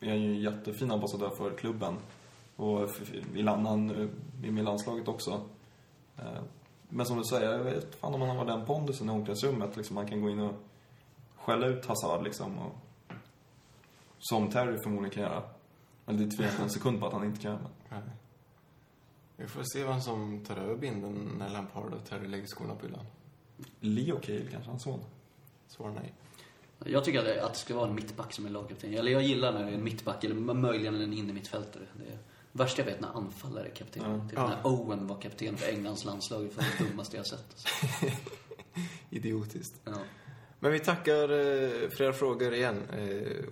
Speaker 4: är han ju en jättefin ambassadör för klubben. Och i land, han är med i landslaget också. Eh, Men som du säger, jag vet fan om han har den pondusen i omklädningsrummet. Liksom, han kan gå in och skälla ut Hazard liksom. Och, som Terry förmodligen kan göra. Eller det tvivlar jag en sekund på att han inte kan. Men.
Speaker 2: Vi får se vem som tar över binden när Lampard och Terry lägger skorna på hyllan.
Speaker 4: Leo Cale kanske, hans son.
Speaker 2: Svar nej.
Speaker 3: Jag tycker att det, att det ska vara en mittback som är lagkapten. Eller jag gillar när det är en mittback, eller möjligen en innermittfältare. Det är värsta jag vet när anfallare är kapten.
Speaker 4: Ja.
Speaker 3: Typ
Speaker 2: Ja.
Speaker 3: när Owen var kapten för Englands landslag. Det var det dummaste jag sett. Alltså.
Speaker 2: Idiotiskt.
Speaker 3: Ja.
Speaker 2: Men vi tackar eh, för era frågor igen. Eh,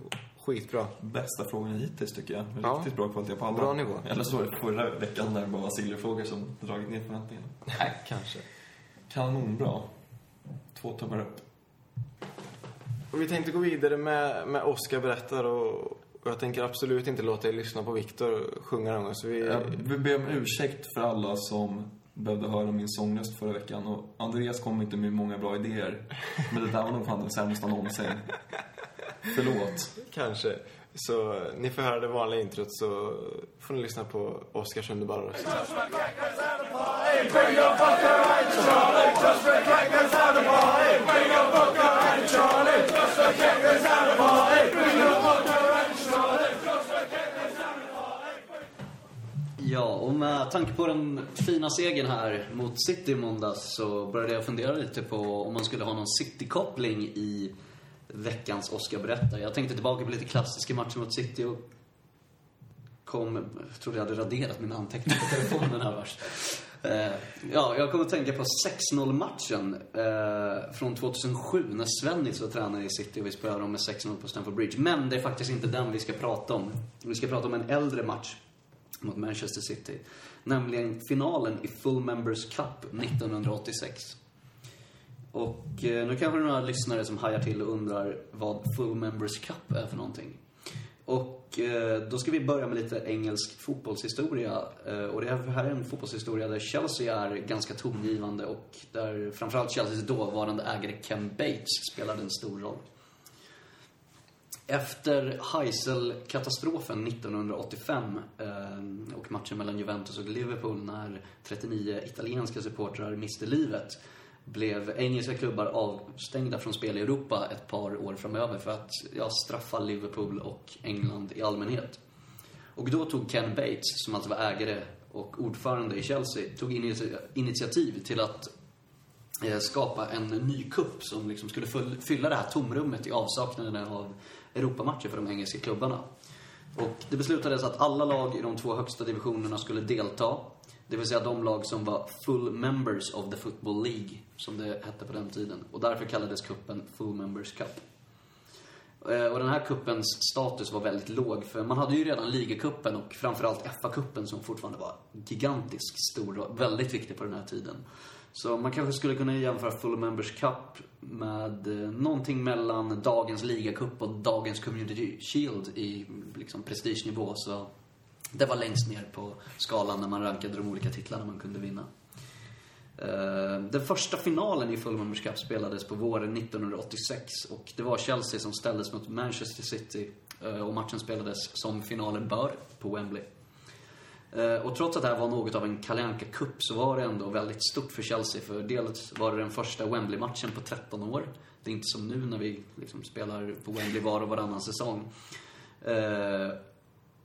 Speaker 2: skitbra.
Speaker 4: Bästa frågan hittills tycker jag.
Speaker 2: Ja.
Speaker 4: Riktigt bra kvalitet på alla.
Speaker 2: Bra nivå.
Speaker 4: Eller så var det förra veckan när det bara var silverfrågor som dragit ner förväntningarna.
Speaker 2: Nej, kanske.
Speaker 4: Kanonbra. Två tummar upp.
Speaker 2: Och vi tänkte gå vidare med, med Oscar berättar och, och jag tänker absolut inte låta er lyssna på Viktor sjunga någon gång. Så vi...
Speaker 4: Jag vill be om ursäkt för alla som behövde höra min sångröst förra veckan. Och Andreas kom inte med många bra idéer. Men det där var nog fan det sämsta någonsin. Förlåt.
Speaker 2: Kanske. Så ni får höra det vanliga introt så får ni lyssna på Oscars underbara röst.
Speaker 3: Ja, och med tanke på den fina segern här mot City i måndags så började jag fundera lite på om man skulle ha någon City-koppling i veckans Oscar-berättare. Jag tänkte tillbaka på lite klassiska matcher mot City och kom... Jag trodde jag hade raderat mina anteckningar på telefonen här vars. Eh, ja, jag kommer att tänka på 6-0-matchen eh, från 2007 när Svennis var tränare i City och vi spelade dem med 6-0 på Stamford Bridge. Men det är faktiskt inte den vi ska prata om. Vi ska prata om en äldre match mot Manchester City. Nämligen finalen i Full Members Cup 1986. Och eh, nu kanske det är några lyssnare som hajar till och undrar vad Full Members Cup är för någonting. Och eh, då ska vi börja med lite engelsk fotbollshistoria. Eh, och det här är en fotbollshistoria där Chelsea är ganska tongivande och där framförallt Chelseas dåvarande ägare Ken Bates spelade en stor roll. Efter Heysel-katastrofen 1985 eh, och matchen mellan Juventus och Liverpool när 39 italienska supportrar miste livet blev engelska klubbar avstängda från spel i Europa ett par år framöver för att ja, straffa Liverpool och England i allmänhet. Och då tog Ken Bates, som alltså var ägare och ordförande i Chelsea, tog initiativ till att eh, skapa en ny kupp som liksom skulle fylla det här tomrummet i avsaknaden av Europamatcher för de engelska klubbarna. Och det beslutades att alla lag i de två högsta divisionerna skulle delta. Det vill säga de lag som var full members of the football League, som det hette på den tiden. Och därför kallades kuppen Full Members Cup. Eh, och den här kuppens status var väldigt låg, för man hade ju redan ligacupen och framförallt FA-cupen som fortfarande var gigantisk, stor och väldigt viktig på den här tiden. Så man kanske skulle kunna jämföra Full Members Cup med eh, någonting mellan dagens ligacup och dagens Community Shield i liksom prestigenivå. Så det var längst ner på skalan när man rankade de olika titlarna man kunde vinna. Eh, den första finalen i Full Members Cup spelades på våren 1986 och det var Chelsea som ställdes mot Manchester City eh, och matchen spelades som finalen bör på Wembley. Eh, och trots att det här var något av en Kalle Anka Cup så var det ändå väldigt stort för Chelsea. För dels var det den första Wembley-matchen på 13 år. Det är inte som nu när vi liksom spelar på Wembley var och varannan säsong.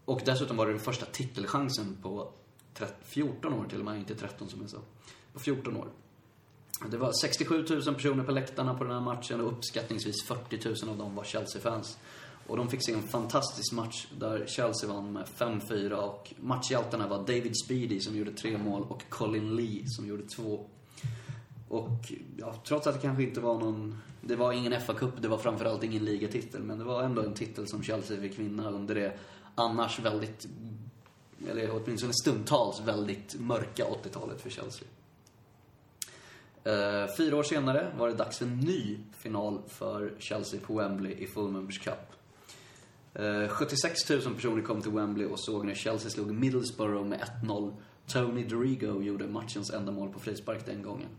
Speaker 3: Och dessutom var det den första titelchansen på 13 14 år till och med, inte 13 som jag sa. På 14 år. Det var 67 000 personer på läktarna på den här matchen och uppskattningsvis 40 000 av dem var Chelsea-fans. Och de fick se en fantastisk match där Chelsea vann med 5-4 och matchhjältarna var David Speedy som gjorde tre mål och Colin Lee som gjorde två. Och ja, trots att det kanske inte var någon... Det var ingen FA-cup, det var framförallt ingen ligatitel, men det var ändå en titel som Chelsea fick vinna under det annars väldigt, eller åtminstone stundtals väldigt mörka 80-talet för Chelsea. Eh, fyra år senare var det dags för en ny final för Chelsea på Wembley i Full Members Cup. Eh, 76 000 personer kom till Wembley och såg när Chelsea slog Middlesbrough med 1-0. Tony Dorigo gjorde matchens enda mål på frispark den gången.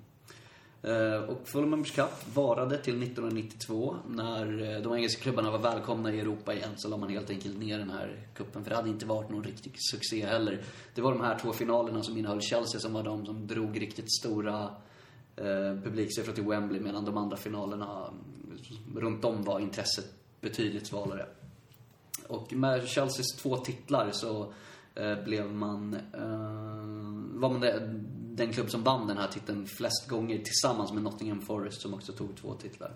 Speaker 3: Eh, och Full Members Cup varade till 1992. När eh, de engelska klubbarna var välkomna i Europa igen så la man helt enkelt ner den här kuppen För det hade inte varit någon riktig succé heller. Det var de här två finalerna som innehöll Chelsea som var de som drog riktigt stora eh, publiksiffror till Wembley medan de andra finalerna mm, runt om var intresset betydligt svalare. Och med Chelseas två titlar så eh, blev man, eh, var man det, den klubb som vann den här titeln flest gånger tillsammans med Nottingham Forest som också tog två titlar.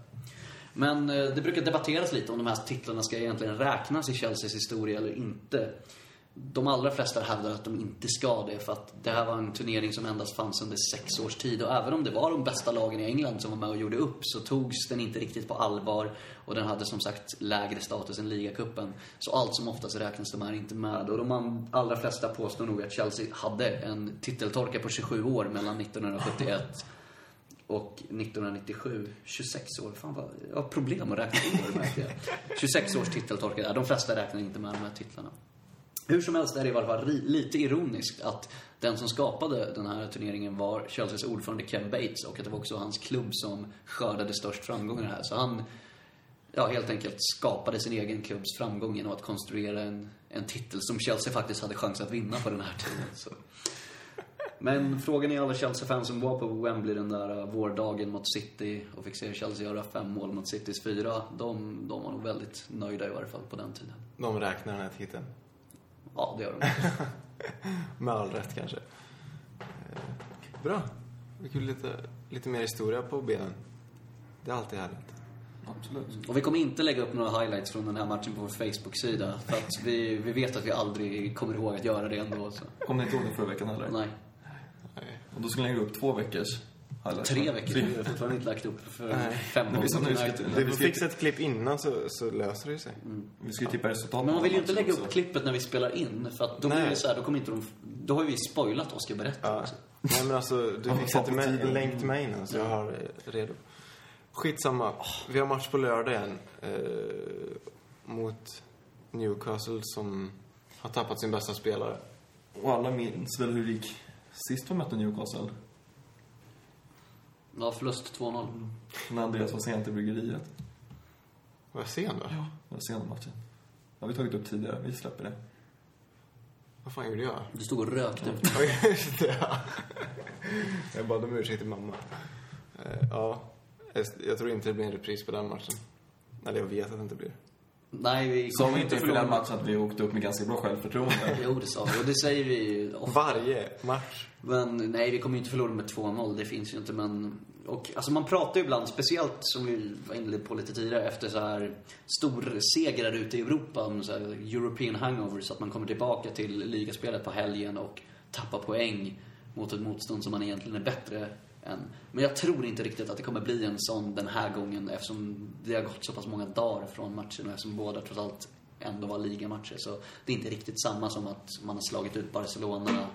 Speaker 3: Men eh, det brukar debatteras lite om de här titlarna ska egentligen räknas i Chelseas historia eller inte. De allra flesta hävdar att de inte ska det för att det här var en turnering som endast fanns under sex års tid och även om det var de bästa lagen i England som var med och gjorde upp så togs den inte riktigt på allvar och den hade som sagt lägre status än ligacupen. Så allt som oftast räknas de här inte med och de allra flesta påstår nog att Chelsea hade en titeltorka på 27 år mellan 1971 och 1997, 26 år. Fan vad, jag har problem att räkna år märker jag. 26 års titeltorka där. De flesta räknar inte med de här titlarna. Hur som helst är det i alla fall lite ironiskt att den som skapade den här turneringen var Chelseas ordförande Ken Bates och att det var också hans klubb som skördade störst framgångar här. Så han, ja, helt enkelt skapade sin egen klubbs framgång genom att konstruera en, en titel som Chelsea faktiskt hade chans att vinna på den här tiden. Så. Men frågan är alla Chelsea-fans som var på Wembley den där äh, vårdagen mot City och fick se Chelsea göra fem mål mot Citys fyra. De, de var nog väldigt nöjda i varje fall på den tiden.
Speaker 2: De räknar den här titeln.
Speaker 3: Ja, det gör de.
Speaker 2: Med all rätt kanske. Eh, Bra. Vi kul lite, lite mer historia på benen. Det är alltid härligt.
Speaker 4: Absolut.
Speaker 3: Och vi kommer inte lägga upp några highlights från den här matchen på vår Facebook-sida. För att vi, vi vet att vi aldrig kommer ihåg att göra det ändå. Så.
Speaker 4: Kom ni inte ihåg det förra veckan heller?
Speaker 3: Nej.
Speaker 4: Och då skulle ni lägga upp två veckors.
Speaker 3: Tre veckor. Vi har fortfarande inte lagt upp för
Speaker 2: Nej.
Speaker 3: fem
Speaker 4: Men vi
Speaker 2: Du
Speaker 4: vi
Speaker 2: får fixa ett klipp innan så, så löser det sig.
Speaker 4: Vi ska ju tippa resultat
Speaker 3: Men man vill ju inte lägga upp klippet när vi spelar in. För att då blir det så här, då kommer inte de... Då har ju vi spoilat Oscar berätta
Speaker 2: Ja.
Speaker 3: också.
Speaker 2: Nej men alltså, du fixar inte med en länk till mig innan så jag har det redo. Skitsamma. Vi har match på lördag igen. Eh, mot Newcastle som har tappat sin bästa spelare.
Speaker 4: också. Och alla minns väl hur det gick sist vi mötte Newcastle?
Speaker 3: Ja, förlust 2-0.
Speaker 4: När Andreas var sent i bryggeriet.
Speaker 2: Vad sen va?
Speaker 4: Det var sen matchen. Det har vi tagit upp tidigare. Vi släpper det.
Speaker 2: Vad fan gjorde jag?
Speaker 3: Du stod och rökte.
Speaker 2: Ja, just det. ja. Jag bad om ursäkt till mamma. Eh, ja, jag- jag tror inte det blir en repris på den matchen. Eller jag vet att det inte blir.
Speaker 3: Nej, vi
Speaker 4: Sa vi inte för den matchen att vi åkte upp med ganska bra självförtroende?
Speaker 3: Jo, det sa vi. Och det säger vi ju ofta.
Speaker 2: Varje match.
Speaker 3: Men nej, vi kommer ju inte förlora med 2-0. Det finns ju inte, men... Och, alltså man pratar ju ibland, speciellt som vi var inne på lite tidigare, efter så här storsegrar ute i Europa, om så här European hangover, så att man kommer tillbaka till ligaspelet på helgen och tappar poäng mot ett motstånd som man egentligen är bättre än. Men jag tror inte riktigt att det kommer bli en sån den här gången eftersom det har gått så pass många dagar från matchen och eftersom båda trots allt ändå var ligamatcher. Så det är inte riktigt samma som att man har slagit ut Barcelona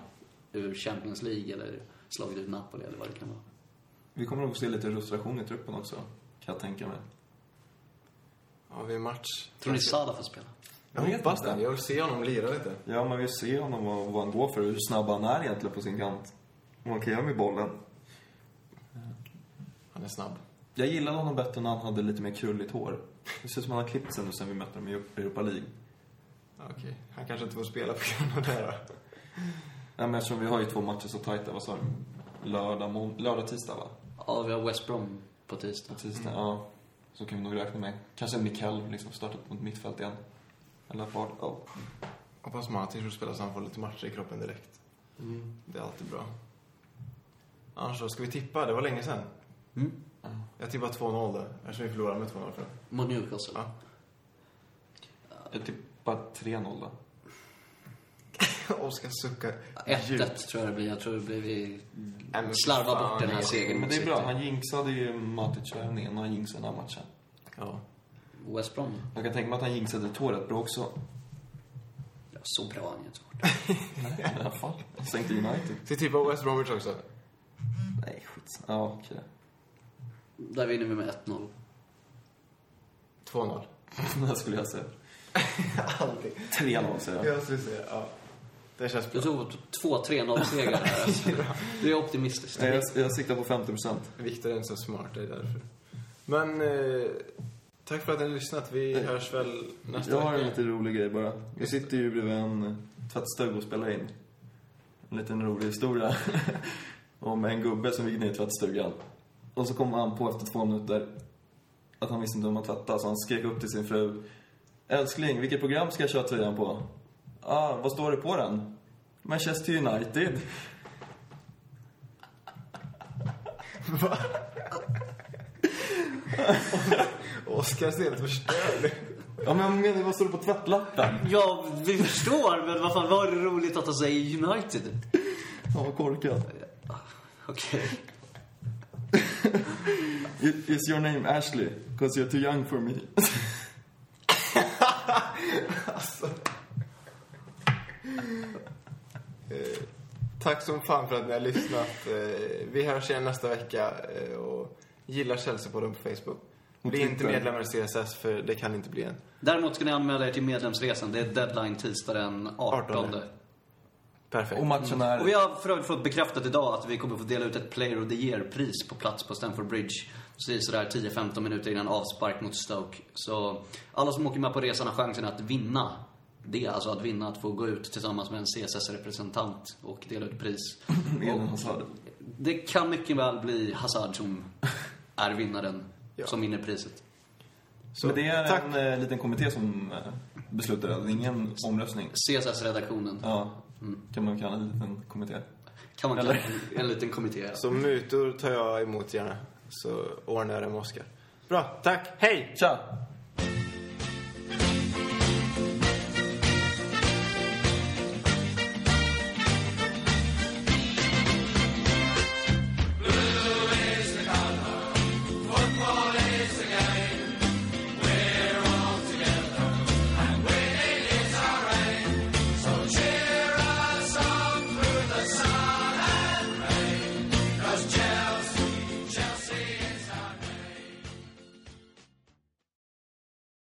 Speaker 3: ur Champions League eller slagit ut Napoli eller vad det kan vara.
Speaker 4: Vi kommer nog se lite frustration i truppen också, kan jag tänka mig.
Speaker 2: Ja, vi är match.
Speaker 3: Tror ni Sada får spela?
Speaker 2: Jag hoppas det. Jag vill se honom lira lite.
Speaker 4: Ja, men vi ser honom och vad han går för, hur snabb han är egentligen på sin kant. Vad han kan göra med bollen.
Speaker 2: Han är snabb.
Speaker 4: Jag gillade honom bättre när han hade lite mer krulligt hår. Det ser ut som han har klippt sig nu sen vi mötte dem i Europa League.
Speaker 2: Ja, Okej, han kanske inte får spela på grund av det då.
Speaker 4: Nej, men eftersom vi har ju två matcher så tajta, vad sa du? Lördag, lördag, tisdag va?
Speaker 3: Ja, vi har West Brom på tisdag.
Speaker 4: Tisdag, ja. Så kan vi nog räkna med. Kanske Mikael liksom startat mot mittfält igen. Eller Fard. Ja.
Speaker 2: Hoppas Matic får spela så han får lite matcher i kroppen direkt. Det är alltid bra. Annars då, ska vi tippa? Det var länge sedan.
Speaker 3: Mm.
Speaker 2: Jag tippar 2-0 där, eftersom vi förlorade med 2-0 för.
Speaker 3: Mot Newcastle.
Speaker 2: Ja.
Speaker 4: Jag tippar 3-0 då.
Speaker 2: Oskar suckar
Speaker 3: 1-1 tror jag det blir. Jag tror det blir vi slarvar bort den här segern
Speaker 4: Men det är bra. Han jinxade ju Matic-värvningen och han jinxade den här matchen.
Speaker 2: Ja.
Speaker 3: West Brom.
Speaker 4: Jag kan tänka mig att han jinxade rätt bra också.
Speaker 3: Ja, så bra har han ju inte varit.
Speaker 4: Nej, i alla fall. Sänkte United.
Speaker 2: Ska tippa West Bromwich också?
Speaker 4: Nej, skit. Ja, okej.
Speaker 3: Där vinner vi med 1-0.
Speaker 2: 2-0.
Speaker 4: Det skulle jag säga.
Speaker 2: Aldrig.
Speaker 4: 3-0 säger jag.
Speaker 2: Jag skulle säga, ja. Det känns bra.
Speaker 3: Jag tror två 3-0-segrar här. Alltså. Det är optimistiskt.
Speaker 4: Nej, jag, jag siktar på 50 procent.
Speaker 2: Viktor är inte så smart, det är därför. Men, eh, tack för att ni har lyssnat. Vi hörs väl nästa
Speaker 4: Jag har en
Speaker 2: vecka.
Speaker 4: lite rolig grej bara. Vi sitter ju bredvid en tvättstuga och spelar in. En liten rolig historia. om en gubbe som gick ner i tvättstugan. Och så kom han på efter två minuter att han visste inte hur man tvättade, så han skrek upp till sin fru. Älskling, vilket program ska jag köra tröjan på? Ah, vad står det på den? Manchester United.
Speaker 2: Oskar ser helt förstörd
Speaker 4: Ja, men jag menar, vad står det på tvättlappen?
Speaker 3: Ja, vi förstår. Men vad fan, var det roligt att han säger United?
Speaker 4: Ja, vad korkat.
Speaker 3: Okej.
Speaker 4: Is your name Ashley? Because you're too young for me.
Speaker 2: Eh, Tack som fan för att ni har lyssnat. Eh, Vi hörs igen nästa vecka. eh, Och gilla Chelsea-podden på Facebook. Bli inte medlemmar i CSS, för det kan inte bli än.
Speaker 3: Däremot ska ni anmäla er till medlemsresan. Det är deadline tisdag den 18.
Speaker 2: 18. Perfekt.
Speaker 4: Och matchen är...
Speaker 3: Och vi har för övrigt fått bekräftat idag att vi kommer få dela ut ett Player of the Year-pris på plats på Stamford Bridge. Precis sådär 10-15 minuter innan avspark mot Stoke. Så alla som åker med på resan har chansen att vinna det. Alltså att vinna, att få gå ut tillsammans med en CSS-representant och dela ut pris.
Speaker 4: Hazard.
Speaker 3: Det kan mycket väl bli Hazard som är vinnaren,
Speaker 2: Ja.
Speaker 3: som vinner priset.
Speaker 2: Så,
Speaker 4: Men det är
Speaker 2: tack.
Speaker 4: en eh, liten kommitté som eh, beslutar det. Ingen omröstning.
Speaker 3: CSS-redaktionen.
Speaker 4: Ja, kan man kalla en liten kommitté.
Speaker 3: Kan man kalla en liten kommitté.
Speaker 2: Så mutor tar jag emot gärna. Så ordnar jag det med Oskar. Bra, tack. Hej!
Speaker 4: Tja!